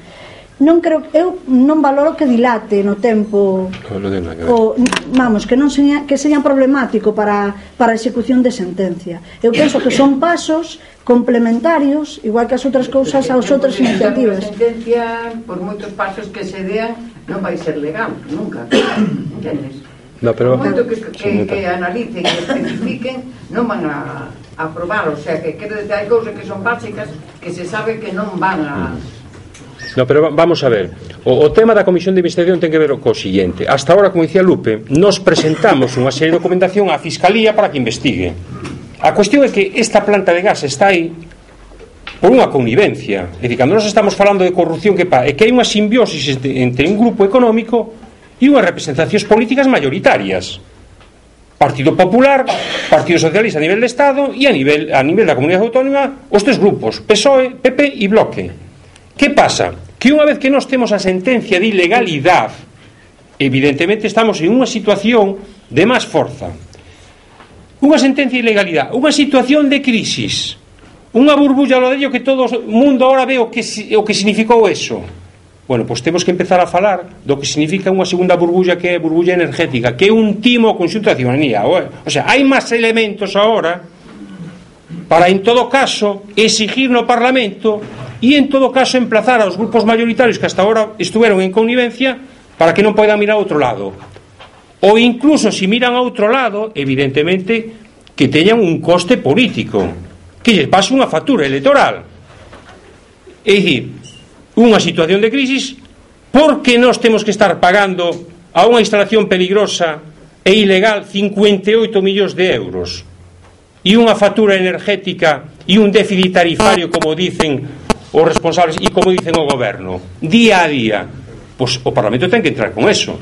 Speaker 2: Non creo eu non valoro que dilate no tempo
Speaker 1: no, que
Speaker 2: o vamos, que non seña que seña problemático para para a execución de sentencia. Eu penso que son pasos complementarios, igual que as outras cousas aos outras iniciativas.
Speaker 9: sentencia por moitos pasos que se dean non vai ser legal nunca. Entendes?
Speaker 1: No, pero...
Speaker 9: Moito que,
Speaker 1: que,
Speaker 9: que, que analicen, e especifiquen, non van a, a aprobar, o sea, que quero decir, hai cousas que son básicas que se sabe que non van a... Mm.
Speaker 1: No, pero vamos a ver. O, o tema da Comisión de Investigación ten que ver co siguiente. Hasta ahora, como dicía Lupe Nos presentamos unha serie de documentación á Fiscalía para que investigue. A cuestión é que esta planta de gas está aí por unha connivencia. É dicir, cando nós estamos falando de corrupción que pa, é que hai unha simbiosis entre un grupo económico e unhas representacións políticas mayoritarias Partido Popular, Partido Socialista a nivel de Estado e a nivel, a nivel da Comunidade Autónoma os tres grupos, PSOE, PP e Bloque. Que pasa? Que unha vez que nós temos a sentencia de ilegalidade, evidentemente estamos en unha situación de máis forza. Unha sentencia de ilegalidade, unha situación de crisis, unha burbulla lo dello que todo o mundo ahora ve o que, o que significou eso Bueno, pois temos que empezar a falar do que significa unha segunda burbulla que é a burbulla energética, que é un timo ao conxunto da ciudadanía. O sea, hai máis elementos agora para, en todo caso, exigir no Parlamento e, en todo caso, emplazar aos grupos mayoritarios que hasta ahora estuveron en connivencia para que non poidan mirar a outro lado. Ou incluso, se si miran a outro lado, evidentemente, que teñan un coste político, que lles pase unha factura electoral. É dicir, unha situación de crisis porque nós temos que estar pagando a unha instalación peligrosa e ilegal 58 millóns de euros e unha factura energética e un déficit tarifario como dicen os responsables e como dicen o goberno día a día? Pois o Parlamento ten que entrar con eso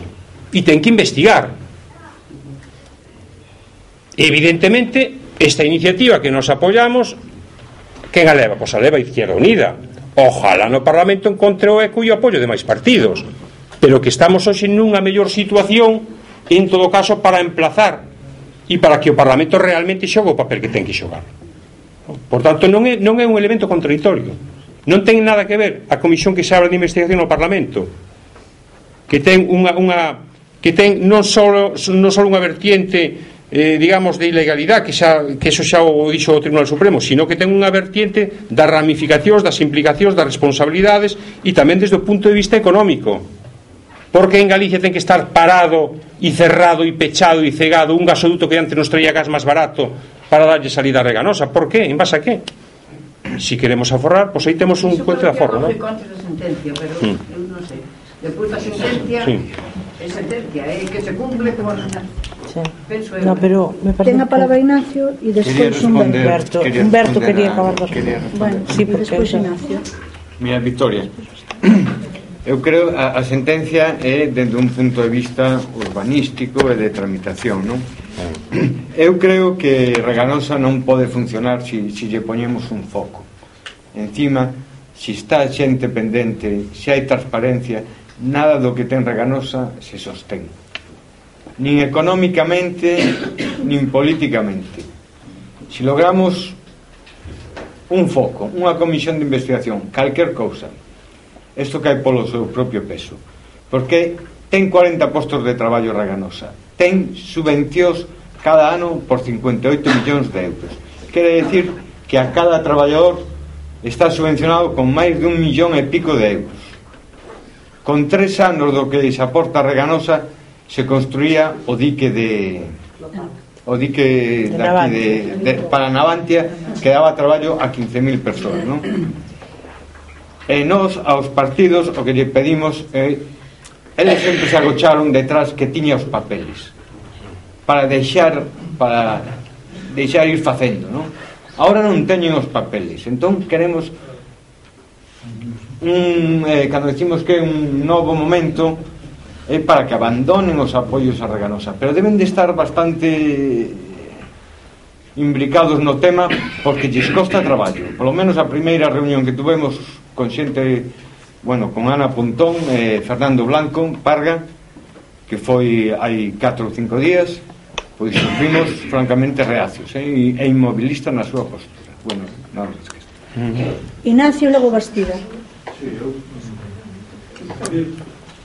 Speaker 1: e ten que investigar. Evidentemente esta iniciativa que nos apoyamos quen a leva? Pois a leva Izquierda Unida ojalá no Parlamento encontre o eco e o apoio de máis partidos pero que estamos hoxe nunha mellor situación en todo caso para emplazar e para que o Parlamento realmente xogue o papel que ten que xogar. Por tanto non é, non é un elemento contradictorio. Non ten nada que ver a comisión que se abre de investigación no Parlamento que ten unha, unha que ten non só non só unha vertiente eh, digamos, de ilegalidade que, xa, que eso xa o dixo o Tribunal Supremo sino que ten unha vertiente das ramificacións das implicacións, das responsabilidades e tamén desde o punto de vista económico porque en Galicia ten que estar parado e cerrado e pechado e cegado un gasoduto que antes nos traía gas máis barato para darlle salida reganosa por que? en base a que? si queremos aforrar, pois pues aí temos un cuento de aforro
Speaker 9: non? contra da sentencia, pero mm. eu non sei depois da sentencia sí. é sentencia, é que se cumple como
Speaker 4: Penso No, eh. pero me parece
Speaker 2: Ten a palabra Ignacio e despois
Speaker 4: Humberto. Quería Humberto quería acabar de.
Speaker 2: Bueno, sí, porque despois Ignacio.
Speaker 10: Mira, Victoria. Eu creo a, a sentencia é dende un punto de vista urbanístico e de tramitación, non? Eu creo que Reganosa non pode funcionar se si, si lle poñemos un foco. Encima, se si está xente pendente, se hai transparencia, nada do que ten Reganosa se sostén nin económicamente, nin políticamente. si logramos un foco, unha comisión de investigación, calquer cousa, isto cae polo seu propio peso, porque ten 40 postos de traballo Raganosa, ten subvencións cada ano por 58 millóns de euros. Quere decir que a cada traballador está subvencionado con máis dun millón e pico de euros. Con tres anos do que desaporta Reganosa, se construía o dique de o dique de, aquí de, de para Navantia que daba traballo a 15.000 persoas non? e nós aos partidos o que lle pedimos eh, eles sempre se agocharon detrás que tiña os papeles para deixar para deixar ir facendo non? ahora non teñen os papeles entón queremos un, eh, cando decimos que é un novo momento é para que abandonen os apoios a Reganosa pero deben de estar bastante imbricados no tema porque lles costa traballo. Polo menos a primeira reunión que tuvemos con xente bueno, con Ana Pontón e Fernando Blanco Parga que foi hai 4 ou 5 días pois fuimos francamente reacios eh, e inmobilistas na súa postura. Bueno, non nos esquece
Speaker 2: Ignacio Lago Bastida.
Speaker 11: Sí, eu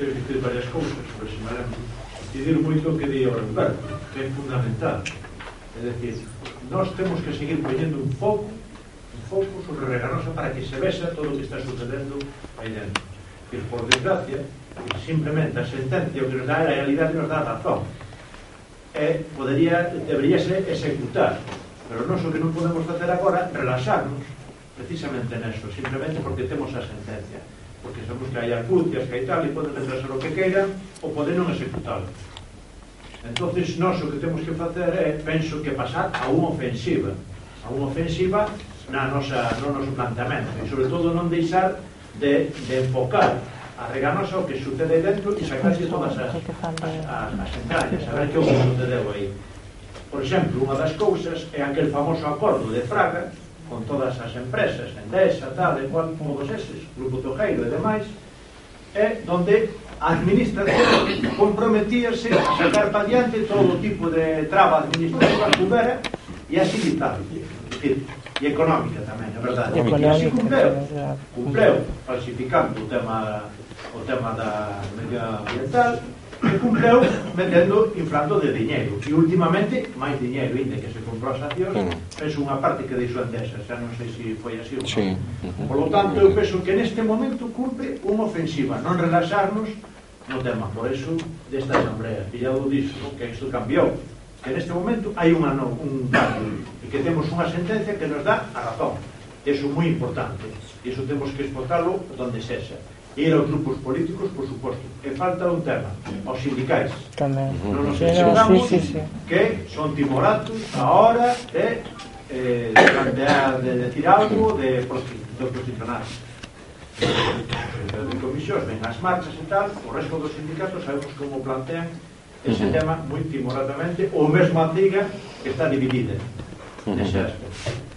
Speaker 11: ter que ter varias cousas, por exemplo, incidir moito o que di o Alberto, que é fundamental. É dicir, nós temos que seguir poñendo un pouco un foco sobre Reganosa para que se vexa todo o que está sucedendo aí dentro. Que por desgracia, simplemente a sentencia o que nos dá a realidade nos dá a razón. Eh, e podería, deberíase executar. Pero non o que non podemos facer agora relaxarnos precisamente neso, simplemente porque temos a sentencia porque sabemos que hai acucias que hai tal, e poden retrasar o que queiran, ou poden non executalo. Entonces, nós o que temos que facer é, penso que pasar a unha ofensiva, a unha ofensiva na nosa, no noso planteamento, e sobre todo non deixar de, de enfocar arregarnos ao que sucede dentro e sacarse todas as, as, as, as entrañas, a ver que o que sucedeu aí. Por exemplo, unha das cousas é aquel famoso acordo de Fraga, con todas as empresas, Endesa, tal, e cual, todos eses, Grupo Tojeiro e demais, é donde a administración comprometíase a sacar para diante todo tipo de traba administrativa que houbera e así vital e económica tamén, é verdade. E así cumpleu, cumpleu falsificando o tema o tema da media ambiental que cumpleu metendo, inflando de diñeiro. E últimamente máis diñeiro ainda que se comprou as accións mm. penso unha parte que deixou Endesa xa non sei se foi así ou non. Sí. por lo tanto eu penso que neste momento cumpre unha ofensiva non relaxarnos no tema. Por eso desta asamblea pillado disto que isto cambiou que neste momento hai unha, no, un cambio e que temos unha sentencia que nos dá a razón. Eso é moi importante e iso temos que exportarlo donde sexa ir aos grupos políticos, por suposto. E falta un tema, aos sindicais.
Speaker 4: Tamén.
Speaker 11: Non nos enxergamos sí, sí, sí. que son timoratos a hora de eh, plantear, de decir algo de, de posicionar. De comisións, ven as marchas e tal, o resto dos sindicatos sabemos como plantean ese tema moi timoratamente, ou mesmo a CIGA que está dividida nese aspecto.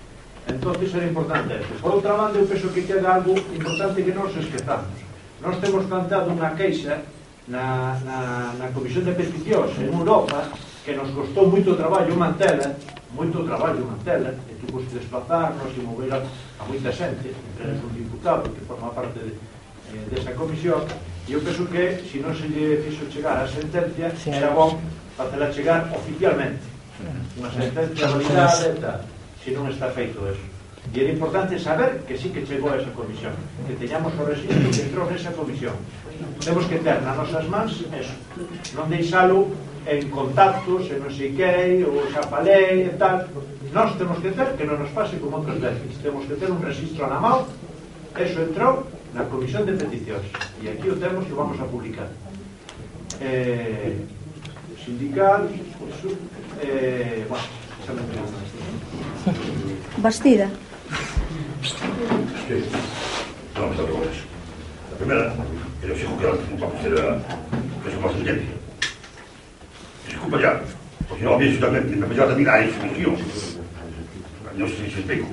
Speaker 11: Entón, era importante eso. Por outra banda, eu penso que queda algo importante que non se esquezamos nós temos plantado unha queixa na, na, na Comisión de Peticións en Europa que nos costou moito traballo mantela moito traballo mantela e tuvimos que desplazarnos e mover a, a moita xente entre eles un diputado que forma parte de, eh, desa comisión e eu penso que se non se lle fixo chegar a sentencia sí. era bon facela chegar oficialmente. Unha sentencia validada e tal. Se non está feito eso. E era importante saber que sí que chegou a esa comisión, que teñamos o registro que entrou nesa comisión. Temos que ter nas nosas mans eso, non deixalo en contactos, en non sei que, ou xa falei e tal. Nós temos que ter que non nos pase como outras veces. Temos que ter un registro na mão, eso entrou na comisión de peticións. E aquí o temos e o vamos a publicar. Eh, sindical, eso, eh, bueno, xa me
Speaker 2: Bastida.
Speaker 12: Sí. Non, está todo eso. A primeira, eu exijo que un papel que se faça bien. Desculpa ya, porque non había tamén, me apoyaba tamén a ese función. Non sei se explico.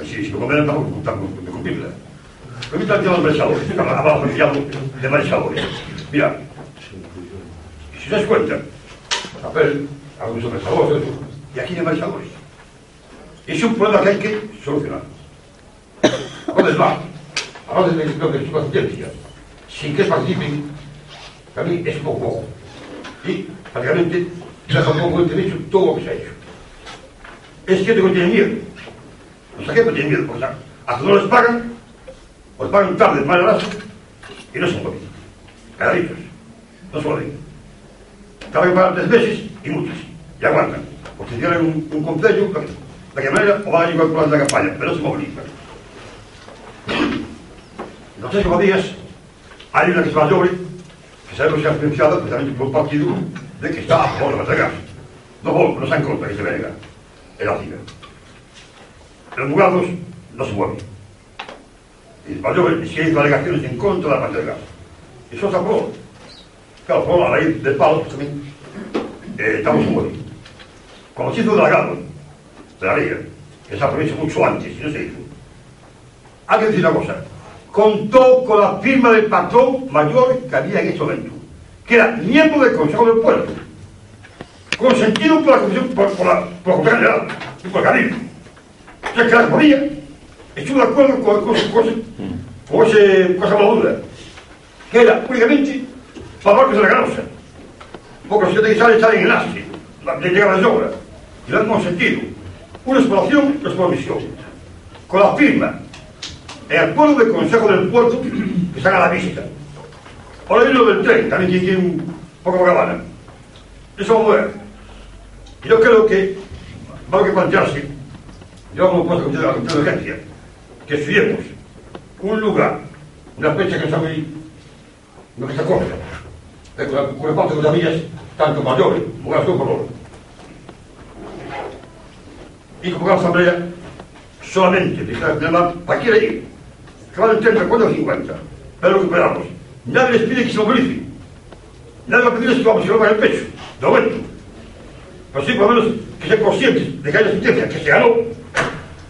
Speaker 12: Así, se me convenen, tampouco me cumprirla. Permítanme aos marxadores, abajo enviado de marxadores. Mira, si se das cuenta, papel, algúns marxadores, e aquí de marxadores. Ese é un problema que hai que solucionar come va? a volte mi ricordo che sono semplice, finché partiti per me è poco. E praticamente la facciamo con il servizio tutto come sei. E siete con il non sapete con il cosa? A se non lo sbarcano, o tarde, tardi, sbarcano adesso, e non sono capiti. Caritos, non sono ricchi. Estaban para tres meses y muchos, y aguantan. Porque tienen un, un concello, de que manera o van a llevar por la campaña, pero se movilizan aos seis días hai unha que se vai dobre que sabemos que ha financiado precisamente por un partido de que está a favor das regas. no vou, non se contra que se venga é ¿eh? la ciga os abogados non se mueven. E se vai dobre se hai alegaciones en contra da parte de gas e só se aprobou claro, por a raíz del palo pues, tamén eh, estamos en mueven como se hizo delegado de la liga que se ha previsto mucho antes y no se hizo. Hay que decir una cosa. Contó con la firma del patrón mayor que había en ese momento, que era miembro del Consejo del Pueblo, consentido por la Comisión, por, la, por la General y por el. O sea, que la estuvo de acuerdo con, con, con, con, ese, cosa madura, que era únicamente para que se la ganosa, porque los que sale está en enlace, de llegar a las obras, y lo han consentido. Una exploración, una exploración, con la firma e acuerdo del Consejo del Puerto que están a la vista. Ahora viene lo del tren, tamén que un pouco cabana. Eso vamos a ver. Yo creo que va a que plantearse, yo como puesto que la urgencia, que estudiemos un lugar, una fecha que está muy, no que está corta, con, la parte de las amigas, tanto maiores, como como valor. y con la asamblea, solamente, deixar de lembrar, para que ir aí, van a entender cuándo 50. Pero lo que esperamos. Nadie les pide que se movilice. Nadie va a pedirles que vamos a llevar el pecho. De momento. Pero sí, por lo menos, que sean conscientes de que hay una sentencia que se ganó,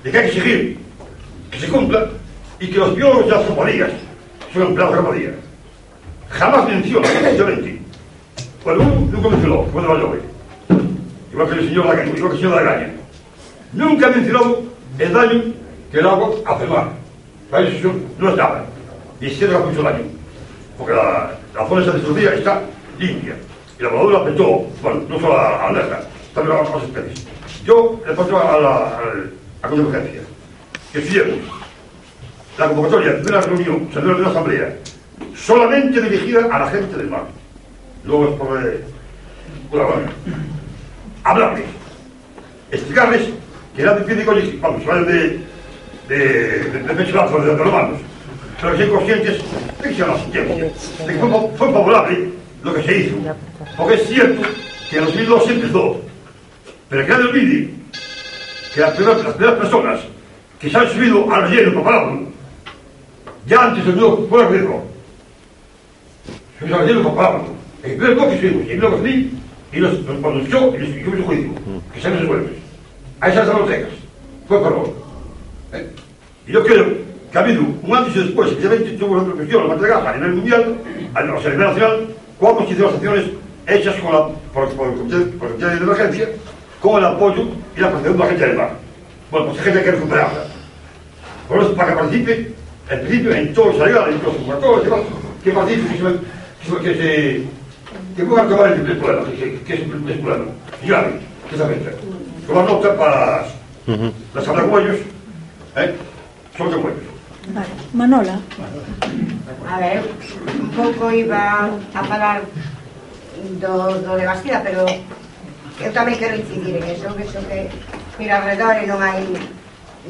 Speaker 12: de que hay que seguir, que se cumpla, y que los biólogos de las compañías son empleados de compañía. Jamás menciona, precisamente. Bueno, nunca mencionó, cuando va llover. Igual que el señor Lagaña, igual que el señor Lagaña. Nunca ha mencionado el daño que el agua hace al La decisión no es nada. Y se hace mucho daño. Porque la, la zona esa destruida está limpia. Y la voladura afectó, bueno, no solo a alberca, también a otras especies. Yo le paso a la, a contingencia. Que si la convocatoria de una reunión, de una asamblea, solamente dirigida a la gente del mar. Luego es por mano. Hablarles, explicarles que era difícil que vamos, se de, de, de, de de, de romanos, pero sean conscientes de que sean las sentencias, de que fue, favorable lo que se hizo. Porque es cierto que en 2002 se empezó, pero que nadie olvide que las primeras, las primeras personas que se han subido al relleno preparado, ya antes del nuevo fue riesgo. Se al relleno preparado. El primer bloque subimos, y el bloque y los, yo, y los, y los juicio, que se resuelve. A esas bibliotecas. Fue por ¿Eh? Y yo creo que ha habido un antes y después, especialmente tuvo la repercusión, la materia a nivel mundial, o sea, a nivel nacional, cuando se hicieron las acciones hechas con la, por, por, el comité, por el Comité de Emergencia, con el apoyo y la protección de la gente del mar. Bueno, pues la gente que recuperarla. Por eso, para que participe, en principio, en todos los ayudas, en todos los factores, que participe, que se, que se, que puedan acabar el, el problema, que, que es el, el problema, Y grave, precisamente. Tomar nota para las, uh -huh. las araguayos, ¿eh? Son de
Speaker 2: Vale. Manola.
Speaker 13: A ver, un pouco iba a falar do, do de Bastida, pero eu tamén quero incidir en eso, que eso que mira alrededor e non hai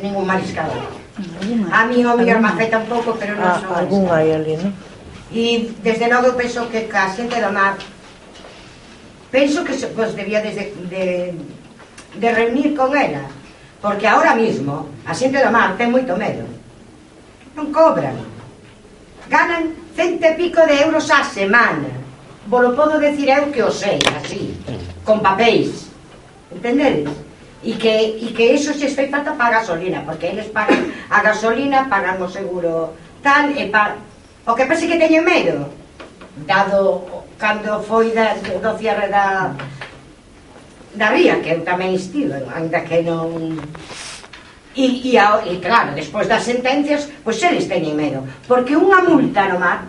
Speaker 13: ningún mariscador. A mí o mellor maceta un pouco, pero non
Speaker 4: ah,
Speaker 13: son
Speaker 4: algún hai ali, non?
Speaker 13: E desde logo penso que a xente do mar penso que se, vos debía desde, de, de reunir con ela Porque ahora mismo a xente do mar ten moito medo. Non cobran. Ganan cento e pico de euros a semana. Volo podo decir eu que o sei, así, con papéis. Entendedes? E que, e que eso se fai falta para a gasolina, porque eles pagan a gasolina, pagan o seguro tal, e pa... O que pasa que teñen medo, dado cando foi da, do cierre da, daría que eu tamén estivo, ainda que non... E, e, a, e claro, despois das sentencias, pois eles teñen medo. Porque unha multa no mar,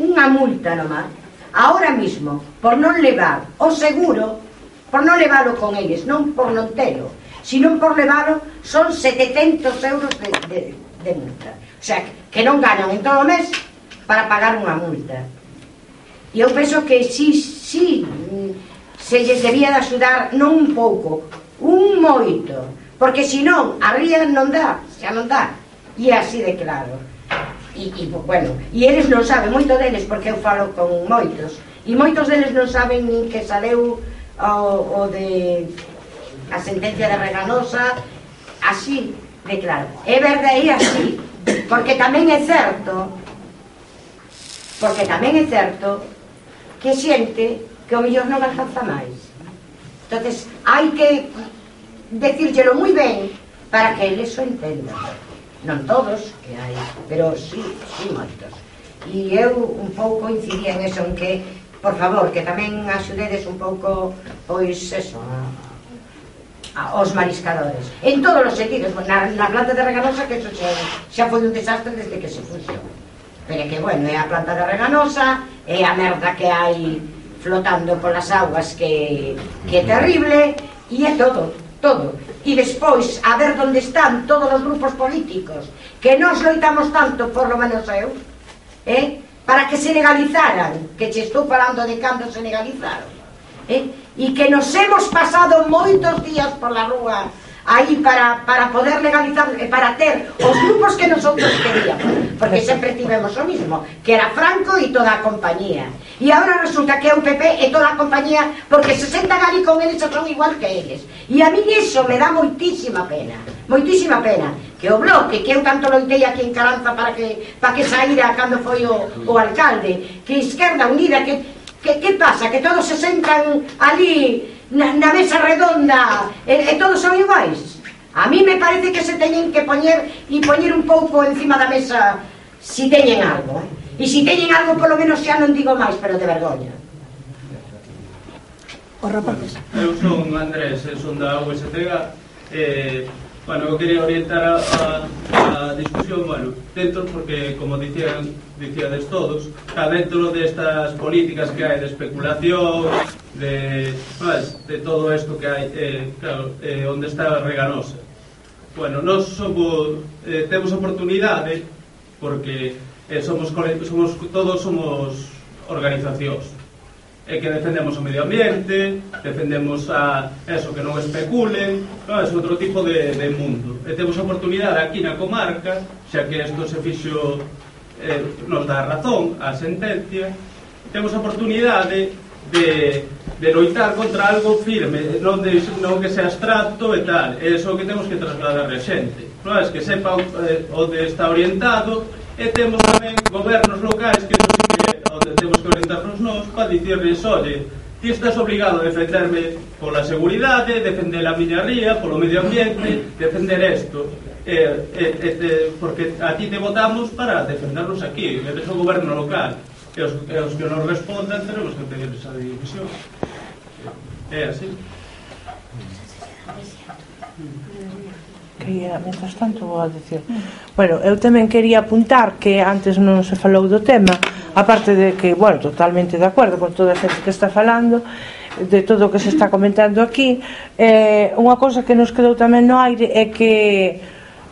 Speaker 13: unha multa no mar, ahora mismo, por non levar o seguro, por non levalo con eles, non por non telo, sino por levalo, son 700 euros de, de, de multa. O sea, que non ganan en todo o mes para pagar unha multa. E eu penso que si, si, se lles debía de axudar non un pouco, un moito, porque senón a ría non dá, xa non dá. E así de claro. E, e bueno, e eles non saben, moito deles, porque eu falo con moitos, e moitos deles non saben nin que saleu o, o de a sentencia de Reganosa, así de claro. É verde aí así, porque tamén é certo, porque tamén é certo que xente que o mellor non alcanza máis. entonces hai que decírllelo moi ben para que eles o entendan. Non todos, que hai, pero sí, sí moitos. E eu un pouco incidía en eso, en que, por favor, que tamén axudedes un pouco, pois, eso, aos mariscadores. En todos os sentidos, na, na planta de reganosa, que eso xa, xa foi un desastre desde que se fuxo. Pero que, bueno, é a planta de reganosa, é a merda que hai flotando polas augas que, que é terrible e é todo, todo e despois a ver onde están todos os grupos políticos que nos loitamos tanto, por lo menos eu eh? para que se legalizaran que che estou falando de cando se legalizaron eh? e que nos hemos pasado moitos días pola rúa aí para, para poder legalizar, eh, para ter os grupos que nosotros queríamos, porque sempre tivemos o mismo, que era Franco e toda a compañía. E agora resulta que é o PP e toda a compañía, porque se sentan ali con eles son igual que eles. E a mí iso me dá moitísima pena, moitísima pena. Que o bloque, que eu tanto loitei aquí en Caranza para que, para que saíra cando foi o, o alcalde, que Izquierda Unida, que, que, que pasa? Que todos se sentan ali na, na mesa redonda e, e todos son iguais? A mí me parece que se teñen que poñer e poñer un pouco encima da mesa si teñen algo, eh? E se teñen algo, polo menos xa non digo máis, pero de vergoña.
Speaker 2: Os rapaces.
Speaker 14: Eu son Andrés, son da USTG. eh, bueno, eu quería orientar a, a, a discusión, bueno, dentro, porque, como dicían, dicíades todos, está dentro destas de políticas que hai de especulación, de, pues, de todo isto que hai, eh, claro, eh, onde está Reganosa. Bueno, nós somos, eh, temos oportunidade, porque eh, somos, somos todos somos organizacións e que defendemos o medio ambiente, defendemos a eso que non especulen, non, é outro tipo de, de mundo. E temos a oportunidade aquí na comarca, xa que isto se fixo eh, nos dá razón a sentencia, temos a oportunidade de, de loitar contra algo firme, non, de, non que sea abstracto e tal, é iso que temos que trasladar a xente. Non, é que sepa eh, onde está orientado, E temos tamén gobernos locais que nos temos que orientarnos nós para dicirles, oye, ti estás obligado a defenderme pola seguridade, defender a miña ría, polo medio ambiente, defender isto. Eh, eh, eh, porque a ti te votamos para defendernos aquí, eres o goberno local. E os, e os que nos respondan tenemos que pedir esa división. É así
Speaker 4: quería, mientras tanto vou a decir. Bueno, eu tamén quería apuntar que antes non se falou do tema aparte de que, bueno, totalmente de acordo con toda a xente que está falando de todo o que se está comentando aquí eh, unha cosa que nos quedou tamén no aire é que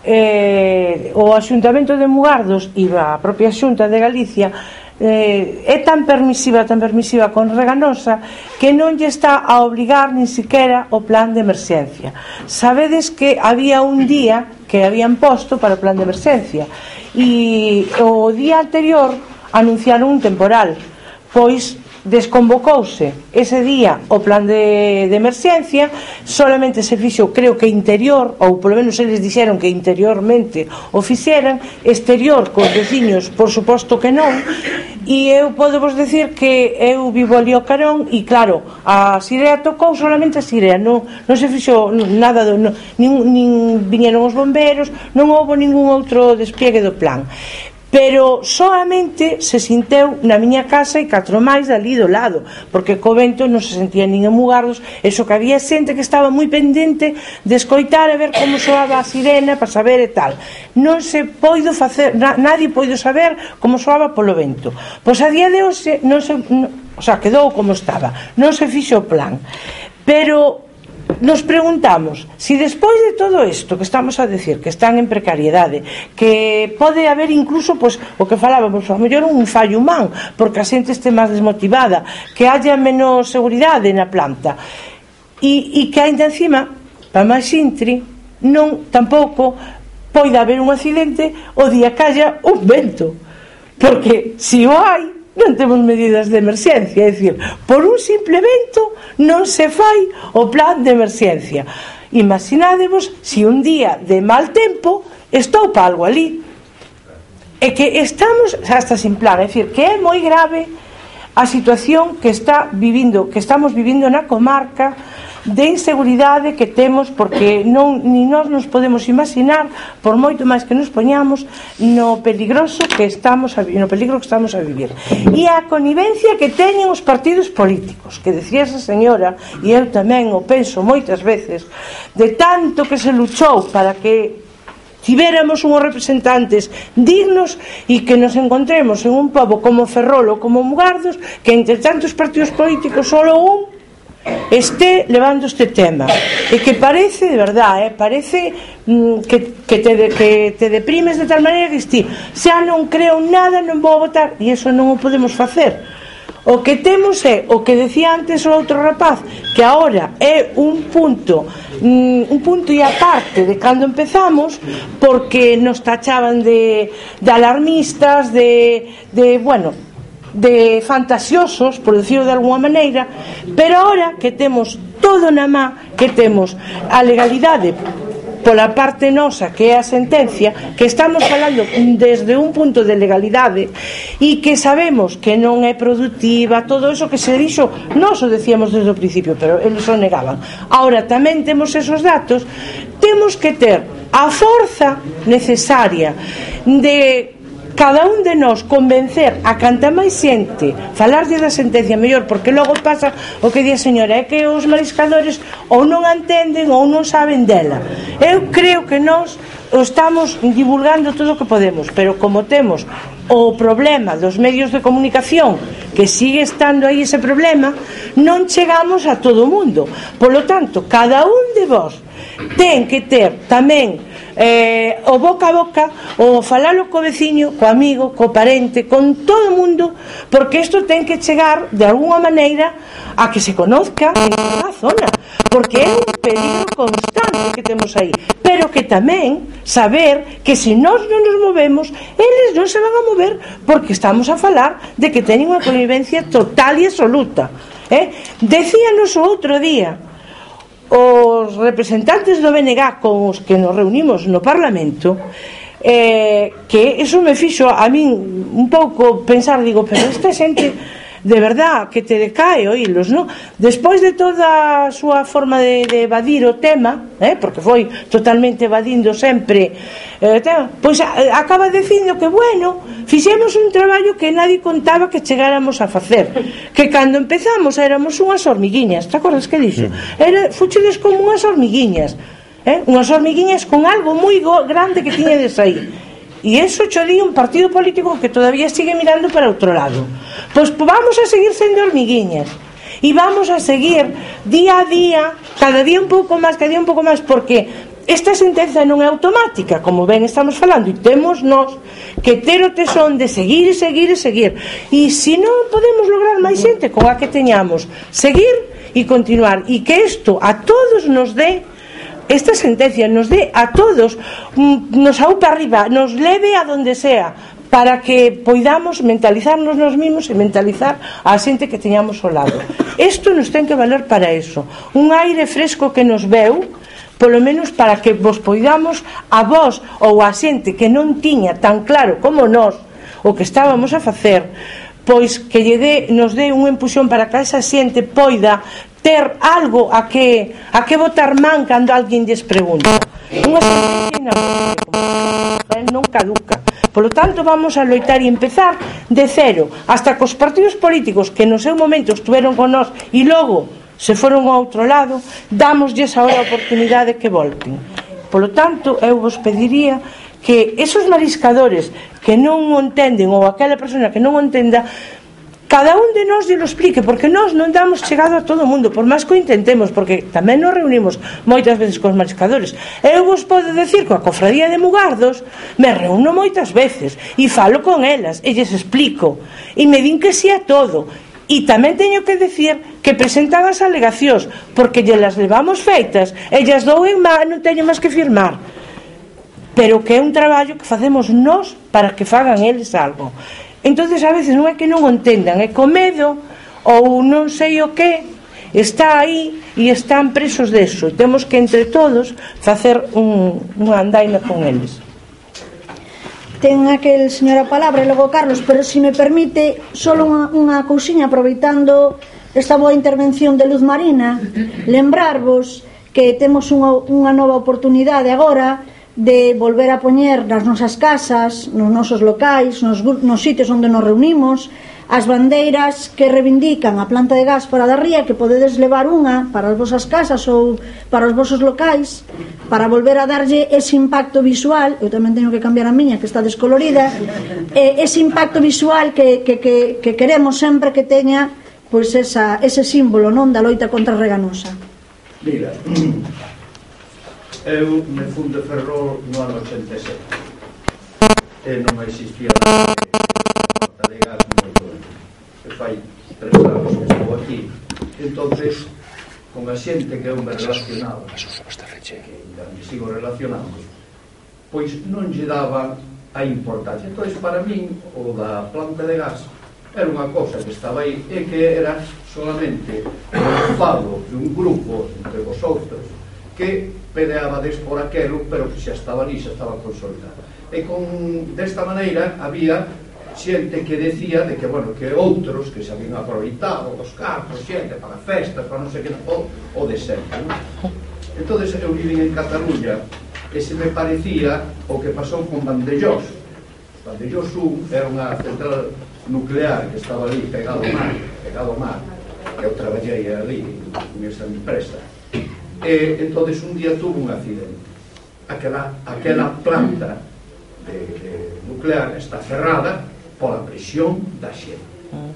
Speaker 4: eh, o Axuntamento de Mugardos e a propia Xunta de Galicia eh, é tan permisiva, tan permisiva con Reganosa que non lle está a obligar nin siquiera o plan de emerxencia. Sabedes que había un día que habían posto para o plan de emerxencia e o día anterior anunciaron un temporal pois desconvocouse ese día o plan de, de emerxencia solamente se fixo, creo que interior ou polo menos eles dixeron que interiormente o fixeran exterior cos veciños, por suposto que non e eu podo vos decir que eu vivo ali o Carón e claro, a Sirea tocou solamente a Sirea, non, non se fixo nada, do, non, nin, nin viñeron os bomberos non houbo ningún outro despliegue do plan pero soamente se sinteu na miña casa e catro máis dali do lado, porque co vento non se sentía nin emugardos, eso que había xente que estaba moi pendente de escoitar e ver como soaba a sirena para saber e tal. Non se poido facer, na, nadie poido saber como soaba polo vento. Pois a día de hoxe non se, non, o sea, quedou como estaba, non se fixo o plan. Pero nos preguntamos si despois de todo isto que estamos a decir que están en precariedade que pode haber incluso pois, o que falábamos, a mellor un fallo humán porque a xente este máis desmotivada que haya menos seguridade na planta. E, e que ainda encima para máis intri non tampouco poida haber un accidente o día calla un vento. Porque se si o hai non temos medidas de emerxencia, é dicir, por un simple evento non se fai o plan de emerxencia. Imaginádevos se un día de mal tempo estou pa algo ali. E que estamos hasta sin plan, é dicir, que é moi grave a situación que está vivindo, que estamos vivindo na comarca de inseguridade que temos porque non, ni nós nos podemos imaginar por moito máis que nos poñamos no peligroso que estamos a, no peligro que estamos a vivir. E a conivencia que teñen os partidos políticos que decía esa señora e eu tamén o penso moitas veces de tanto que se luchou para que tivéramos unhos representantes dignos e que nos encontremos en un pobo como Ferrolo, como Mugardos que entre tantos partidos políticos só un esté levando este tema. E que parece, de verdad, eh, parece mm, que, que, te, de, que te deprimes de tal maneira que esti xa non creo nada, non vou votar e iso non o podemos facer. O que temos é o que decía antes o outro rapaz que agora é un punto mm, un punto e aparte de cando empezamos porque nos tachaban de, de alarmistas de, de bueno, de fantasiosos, por decirlo de alguma maneira, pero ahora que temos todo na má, que temos a legalidade pola parte nosa que é a sentencia que estamos falando desde un punto de legalidade e que sabemos que non é produtiva todo iso que se dixo nós o decíamos desde o principio pero eles o negaban. Ahora tamén temos esos datos temos que ter a forza necesaria de cada un de nós convencer a canta máis xente falarlle da sentencia mellor porque logo pasa o que di a señora é que os mariscadores ou non entenden ou non saben dela. Eu creo que nós estamos divulgando todo o que podemos pero como temos o problema dos medios de comunicación que sigue estando aí ese problema non chegamos a todo o mundo. Polo tanto cada un de vos ten que ter tamén eh, o boca a boca, o falalo co veciño, co amigo, co parente, con todo o mundo, porque isto ten que chegar de alguna maneira a que se conozca en toda a zona, porque é un peligro constante que temos aí, pero que tamén saber que se nós non nos movemos, eles non se van a mover porque estamos a falar de que teñen unha convivencia total e absoluta. Eh? Decíanos o outro día, os representantes do BNG con os que nos reunimos no Parlamento eh, que eso me fixo a min un pouco pensar, digo, pero esta xente de verdad que te decae oílos, non? Despois de toda a súa forma de, de evadir o tema, eh, porque foi totalmente evadindo sempre, eh, tema, pois eh, acaba dicindo que, bueno, fixemos un traballo que nadie contaba que chegáramos a facer, que cando empezamos éramos unhas hormiguiñas, te acordas que dixo? Era, fuchides como unhas hormiguiñas, eh? unhas hormiguiñas con algo moi grande que tiñedes aí E eso cho di un partido político que todavía sigue mirando para outro lado. Pois vamos a seguir sendo hormiguiñas e vamos a seguir día a día, cada día un pouco máis, cada día un pouco máis, porque esta sentenza non é automática, como ben estamos falando, e temos nós que ter o tesón de seguir e seguir e seguir. E se non podemos lograr máis xente, con a que teñamos, seguir e continuar, e que isto a todos nos dé esta sentencia nos dé a todos, mm, nos aupa arriba, nos leve a donde sea, para que poidamos mentalizarnos nos mismos e mentalizar a xente que teñamos ao lado. Isto nos ten que valer para eso. Un aire fresco que nos veu, polo menos para que vos poidamos a vos ou a xente que non tiña tan claro como nós o que estábamos a facer, pois que lle dé, nos dé un empuxón para que esa xente poida ter algo a que a que botar man cando alguén lles pregunta. Unha sentencia eh, non caduca. Polo tanto, vamos a loitar e empezar de cero, hasta cos partidos políticos que no seu momento estuveron con nós e logo se foron ao outro lado, damoslles agora a oportunidade que volten. Polo tanto, eu vos pediría que esos mariscadores que non o entenden ou aquela persona que non o entenda cada un de nós lle lo explique, porque nós non damos chegado a todo o mundo, por máis que o intentemos, porque tamén nos reunimos moitas veces cos mariscadores. Eu vos podo decir que a cofradía de Mugardos me reúno moitas veces e falo con elas, e lles explico, e me din que si sí a todo, E tamén teño que decir que presentan as alegacións porque lle las levamos feitas, ellas dou en má, non teño máis que firmar. Pero que é un traballo que facemos nós para que fagan eles algo entonces a veces non é que non o entendan é co medo ou non sei o que está aí e están presos deso e temos que entre todos facer un, un andaina con eles.
Speaker 2: Ten aquel señor a palabra e logo Carlos pero se me permite só unha, unha cousiña aproveitando esta boa intervención de Luz Marina mm-hmm. lembrarvos que temos unha, unha nova oportunidade agora de volver a poñer nas nosas casas, nos nosos locais, nos, nos sitios onde nos reunimos, as bandeiras que reivindican a planta de gas fora da ría, que podedes levar unha para as vosas casas ou para os vosos locais, para volver a darlle ese impacto visual, eu tamén teño que cambiar a miña, que está descolorida, ese impacto visual que, que, que, que queremos sempre que teña pois esa, ese símbolo non da loita contra a reganosa.
Speaker 11: Mira, Eu me fun de Ferrol no ano 87 e non existía nada de gas moi doente. E fai tres anos que estou aquí.
Speaker 15: entonces con a xente que eu me relacionaba, que ainda me sigo relacionando, pois non lle daba a importancia. Entón, para min, o da planta de gas, era unha cosa que estaba aí e que era solamente o fado de un grupo entre vosotros que peleabades por aquelo, pero que xa estaba ali, xa estaba consolidado. E con, desta maneira había xente que decía de que, bueno, que outros que se habían aproveitado os cartos, xente para festas, para non sei que, o, o de sempre. Non? Entonces, eu viven en Cataluña e se me parecía o que pasou con Vandellós. Vandellós 1 era unha central nuclear que estaba ali pegado ao mar, pegado ao mar, que eu traballei ali nesta empresa eh, entonces un día tuvo un accidente. Aquela, aquela planta de, de nuclear está cerrada pola presión da xente. Mm.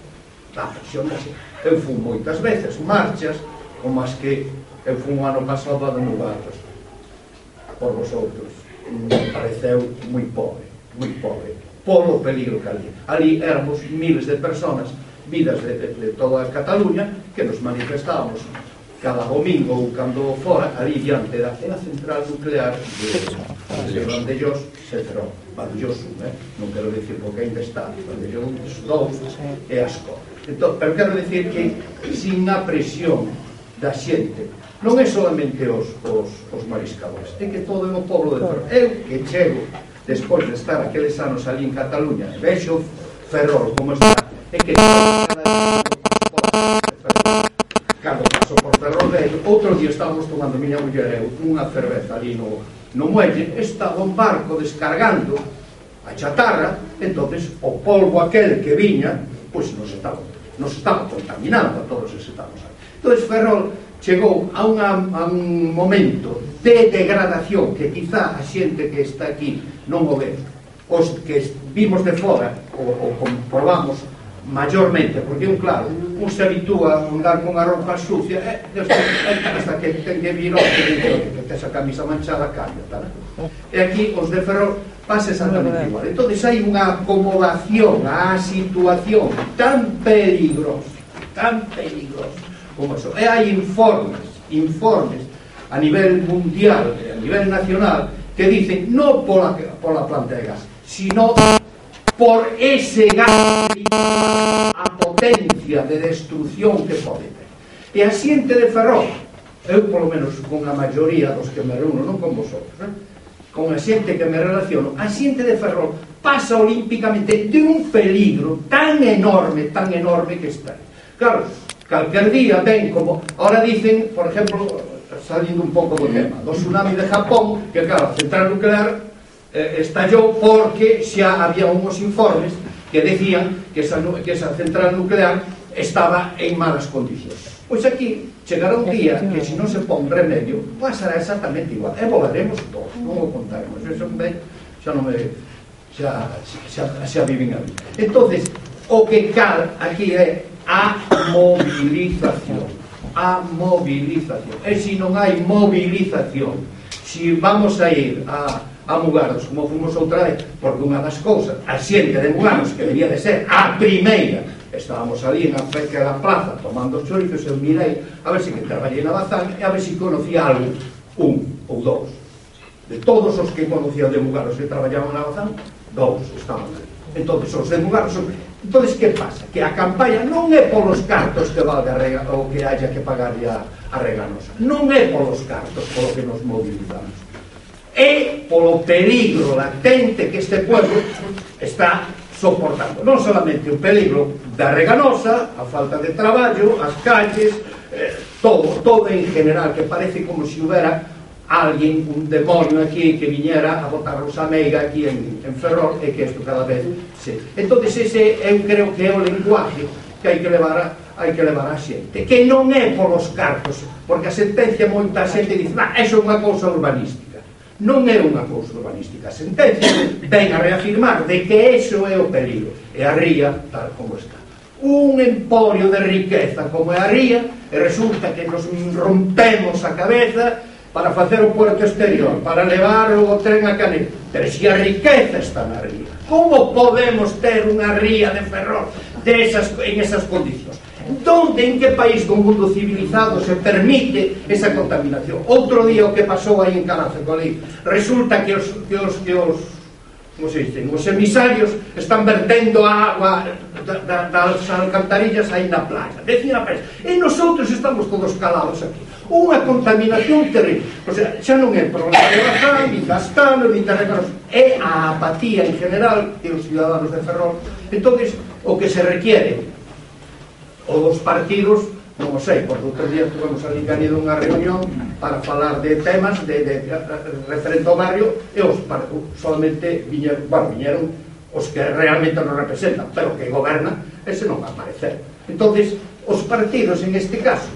Speaker 15: Da presión da xente. Eu fui moitas veces marchas como as que eu fui un ano pasado a Denugatos por vosotros me pareceu moi pobre moi pobre polo peligro que ali ali éramos miles de personas vidas de, de, de toda Cataluña que nos manifestábamos cada domingo ou cando fora ali diante da cena central nuclear de, de Vandellós se cerrou eh? non quero dicir porque ainda está Vandellós 2 e Asco. Entón, pero quero dicir que sin a presión da xente non é solamente os, os, os mariscadores é que todo o pobo de Ferrol eu que chego despois de estar aqueles anos ali en Cataluña e vexo Ferrol como está é que Ferrol Velho, outro día estábamos tomando miña muller eu unha cerveza ali no, no muelle, estaba un barco descargando a chatarra, entonces o polvo aquel que viña, pois nos estaba, nos estaba contaminando a todos os aí. Entón Ferrol chegou a, unha, a un momento de degradación que quizá a xente que está aquí non o ve, os que vimos de fora o, ou comprobamos mayormente, porque un claro, un se habitúa a andar con a roupa sucia eh, e despois eh, hasta que ten que vir ao que, que tes a camisa manchada cambia, tal? E aquí os de Ferrol pasa exactamente igual. Entón, hai unha acomodación á situación tan peligrosa, tan peligrosa como eso. E hai informes, informes a nivel mundial, a nivel nacional, que dicen no pola, pola planta de gas, sino por ese gas angustia, de destrucción que pode ter. E a xente de Ferrol, eu polo menos con a maioría dos que me reúno, non con vosotros, eh? con a xente que me relaciono, a xente de Ferrol pasa olímpicamente de un peligro tan enorme, tan enorme que está. Claro, calquer día ven como... Ahora dicen, por exemplo, salindo un pouco do tema, do tsunami de Japón, que claro, a central nuclear eh, estallou porque xa había unhos informes que decían que esa, que esa central nuclear estaba en malas condicións. Pois aquí chegará un día que se non se pon remedio, pasará exactamente igual. E volaremos todos, non o contaremos. Eso ben, xa non me xa, xa, xa viven a vida. Entonces, o que cal aquí é a movilización. A movilización. E se non hai movilización, se vamos a ir a, a Mugaros, como fomos outra vez, porque unha das cousas, a xente de Mugaros, que debía de ser a primeira estábamos ali na daquela plaza tomando os chorizos e eu mirei a ver se que traballei na Bazán e a ver se conocía algo, un ou dous. De todos os que conocía de Mugaros e traballaban na Bazán, dous estaban ali. Entón, os de Mugaros... Entón, que pasa? Que a campaña non é polos cartos que valga rega, ou que haya que pagar a, a reganosa. Non é polos cartos polo que nos mobilizamos. É polo peligro latente que este pueblo está soportando. Non solamente o peligro da reganosa, a falta de traballo, as calles, eh, todo, todo en general, que parece como se si houbera alguén, un demonio aquí que viñera a botar a meiga aquí en, en Ferrol e que isto cada vez se... entonces ese eu creo que é o lenguaje que hai que levar a, hai que levar a xente que non é polos cartos porque a sentencia moita xente dice, ah, eso é unha cousa urbanística non é unha cousa urbanística. A sentencia ven a reafirmar de que eso é o peligro. E a ría tal como está. Un emporio de riqueza como é a ría e resulta que nos rompemos a cabeza para facer o puerto exterior, para levar o tren a Canel. Pero se a riqueza está na ría, como podemos ter unha ría de ferrol de esas, en esas condicións? Entón, Donde, en que país do mundo civilizado se permite esa contaminación? Outro día o que pasou aí en Calafe, resulta que os, que os, que os como se dicen, os emisarios están vertendo a agua da, da, das alcantarillas aí na playa. Decía a prensa. E nosotros estamos todos calados aquí. Unha contaminación terrible. O sea, xa non é problema de Bazán, ni Castano, ni Terrecaros. É a apatía en general que os ciudadanos de Ferrol. Entón, o que se requiere ou os partidos non o sei, porque outro día tuvemos ali ganido unha reunión para falar de temas de, de, de referente ao barrio e os partidos solamente viñeron, bueno, viñeron os que realmente nos representan, pero que gobernan ese non va a aparecer. entonces os partidos en este caso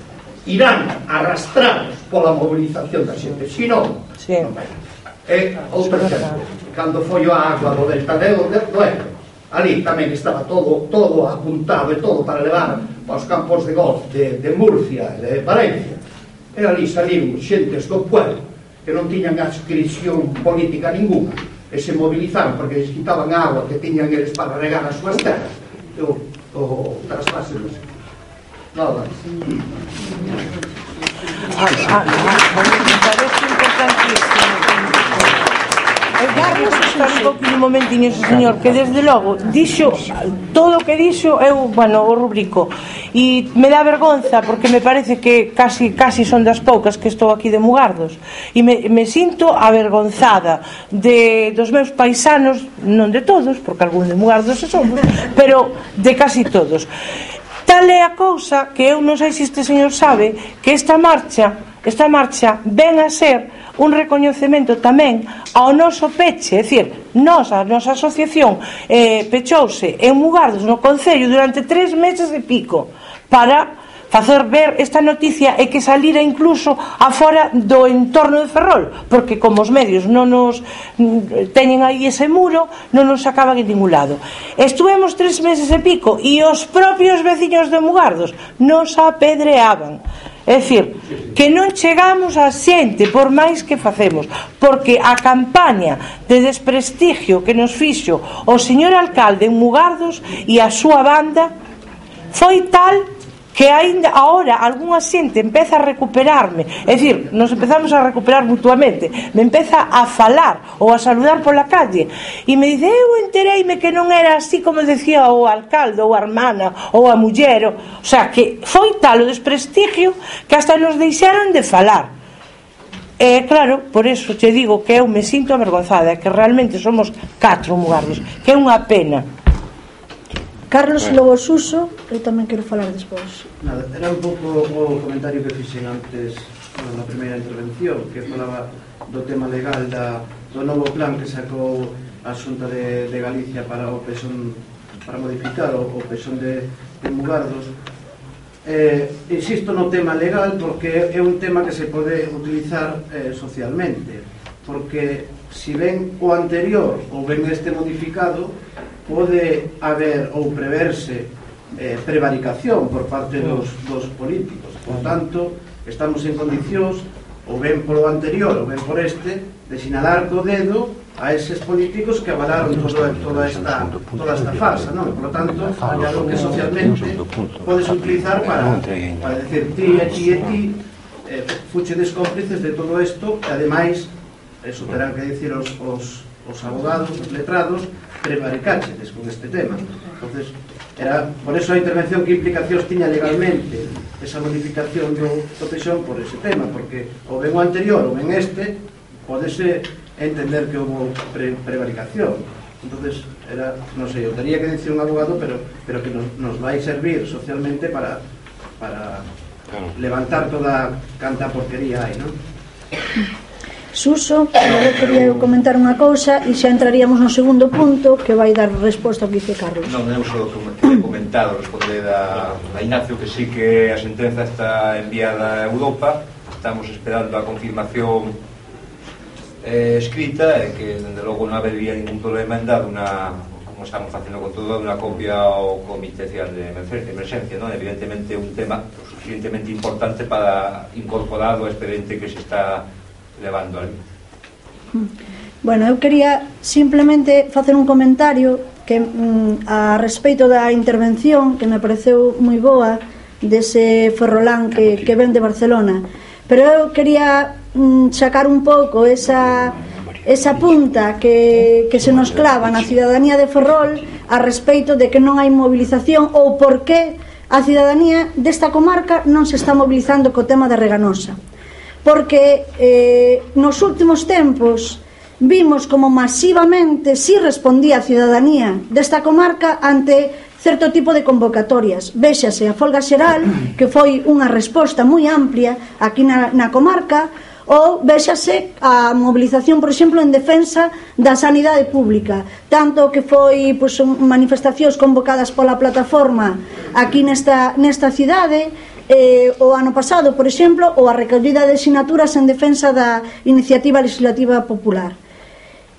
Speaker 15: irán arrastrados pola movilización da xente, si non, sí. non vai. E outro exemplo, cando foi a água do Delta de Ebro, ali tamén estaba todo, todo apuntado e todo para levar aos campos de golf de, de Murcia e de Valencia e ali saliu xentes do pueblo que non tiñan adscripción política ninguna e se mobilizaron porque les quitaban a agua que tiñan eles para regar as súas terras e o, o traspase non sei nada
Speaker 4: Ai, ai, ai, me parece importantísimo Carlos está un poquinho momentiño, señor, que desde logo dixo todo o que dixo eu, bueno, o rubrico. E me dá vergonza porque me parece que casi casi son das poucas que estou aquí de Mugardos e me, me sinto avergonzada de dos meus paisanos, non de todos, porque algún de Mugardos se somos, pero de casi todos. Tal é a cousa que eu non sei se este señor sabe que esta marcha esta marcha ven a ser un recoñecemento tamén ao noso peche, é dicir, nos, a nosa asociación eh, pechouse en Mugardos no Concello durante tres meses de pico para facer ver esta noticia e que salira incluso afora do entorno de Ferrol, porque como os medios non nos mm, teñen aí ese muro, non nos sacaban en ningún lado. Estuvemos tres meses e pico e os propios veciños de Mugardos nos apedreaban. É dicir, que non chegamos a xente por máis que facemos porque a campaña de desprestigio que nos fixo o señor alcalde en Mugardos e a súa banda foi tal que aínda agora algunha xente empeza a recuperarme, é dicir, nos empezamos a recuperar mutuamente, me empeza a falar ou a saludar pola calle e me dice, eu entereime que non era así como decía o alcalde ou a hermana ou a muller, o, sea, que foi tal o desprestigio que hasta nos deixaron de falar. E claro, por eso te digo que eu me sinto avergonzada, que realmente somos catro mugardos, que é unha pena.
Speaker 2: Carlos Lobo Suso, eu tamén quero falar despois.
Speaker 8: Nada, era un pouco o comentario que fixen antes na primeira intervención, que falaba do tema legal da, do novo plan que sacou a Xunta de, de Galicia para o pesón para modificar o, o pesón de, de Mugardos eh, insisto no tema legal porque é un tema que se pode utilizar eh, socialmente porque si ven o anterior ou ven este modificado pode haber ou preverse eh, prevaricación por parte mm. dos, dos políticos. Por tanto, estamos en condicións, ou ben polo anterior, ou ben por este, de sinalar co dedo a eses políticos que avalaron todo, toda esta toda esta farsa, non? Por lo tanto, é algo que socialmente podes utilizar para, para decir ti e ti e ti eh, eh fuchedes cómplices de todo isto e ademais eh, eso terán que dicir os, os, os abogados, os letrados prevaricáchedes con este tema. entonces era por eso a intervención que implicacións tiña legalmente esa modificación do, do peixón por ese tema, porque o ben o anterior ou ben este, podese entender que houve pre, prevaricación. entonces era, non sei, eu tenía que dicir un abogado, pero, pero que nos, nos vai servir socialmente para, para claro. levantar toda canta porquería hai, non?
Speaker 2: Suso, eu quería comentar unha cousa e xa entraríamos no segundo punto que vai dar resposta ao que dice Carlos.
Speaker 16: Non, eu só comentado, responde da, da Ignacio que sí que a sentenza está enviada a Europa, estamos esperando a confirmación eh, escrita e que, dende logo, non habería ningún problema en dar unha como estamos facendo con todo, unha copia ao Comité Cial de Emergencia, non? evidentemente un tema suficientemente importante para incorporado ao expediente que se está levando ali.
Speaker 2: Bueno, eu quería simplemente facer un comentario que mm, a respeito da intervención que me pareceu moi boa dese Ferrolán que, que ven de Barcelona. Pero eu quería mm, sacar un pouco esa, esa punta que, que se nos clava na cidadanía de Ferrol a respeito de que non hai movilización ou por que a cidadanía desta comarca non se está movilizando co tema da Reganosa porque eh, nos últimos tempos vimos como masivamente si sí respondía a ciudadanía desta comarca ante certo tipo de convocatorias. Véxase a folga xeral, que foi unha resposta moi amplia aquí na, na comarca, ou véxase a movilización, por exemplo, en defensa da sanidade pública, tanto que foi pois, manifestacións convocadas pola plataforma aquí nesta, nesta cidade, eh, o ano pasado, por exemplo, ou a recollida de sinaturas en defensa da iniciativa legislativa popular.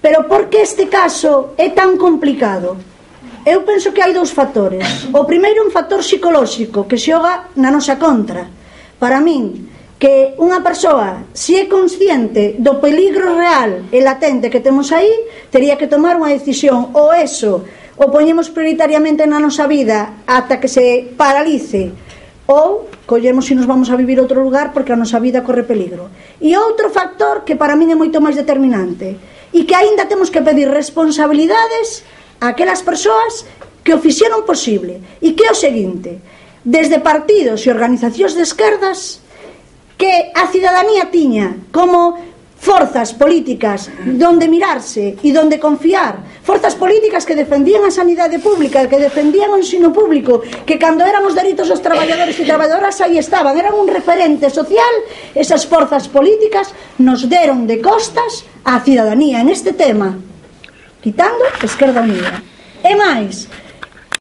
Speaker 2: Pero por que este caso é tan complicado? Eu penso que hai dous factores. O primeiro un factor psicolóxico que xoga na nosa contra. Para min, que unha persoa, se é consciente do peligro real e latente que temos aí, tería que tomar unha decisión ou eso, o poñemos prioritariamente na nosa vida ata que se paralice ou collemos se nos vamos a vivir outro lugar porque a nosa vida corre peligro. E outro factor que para min é moito máis determinante e que aínda temos que pedir responsabilidades a aquelas persoas que o fixeron posible e que é o seguinte, desde partidos e organizacións de esquerdas que a cidadanía tiña como forzas políticas donde mirarse e donde confiar, forzas políticas que defendían a sanidade pública, que defendían o ensino público, que cando eran os dereitos dos traballadores e traballadoras aí estaban, eran un referente social, esas forzas políticas nos deron de costas á cidadanía en este tema, quitando Esquerda Unida. E máis,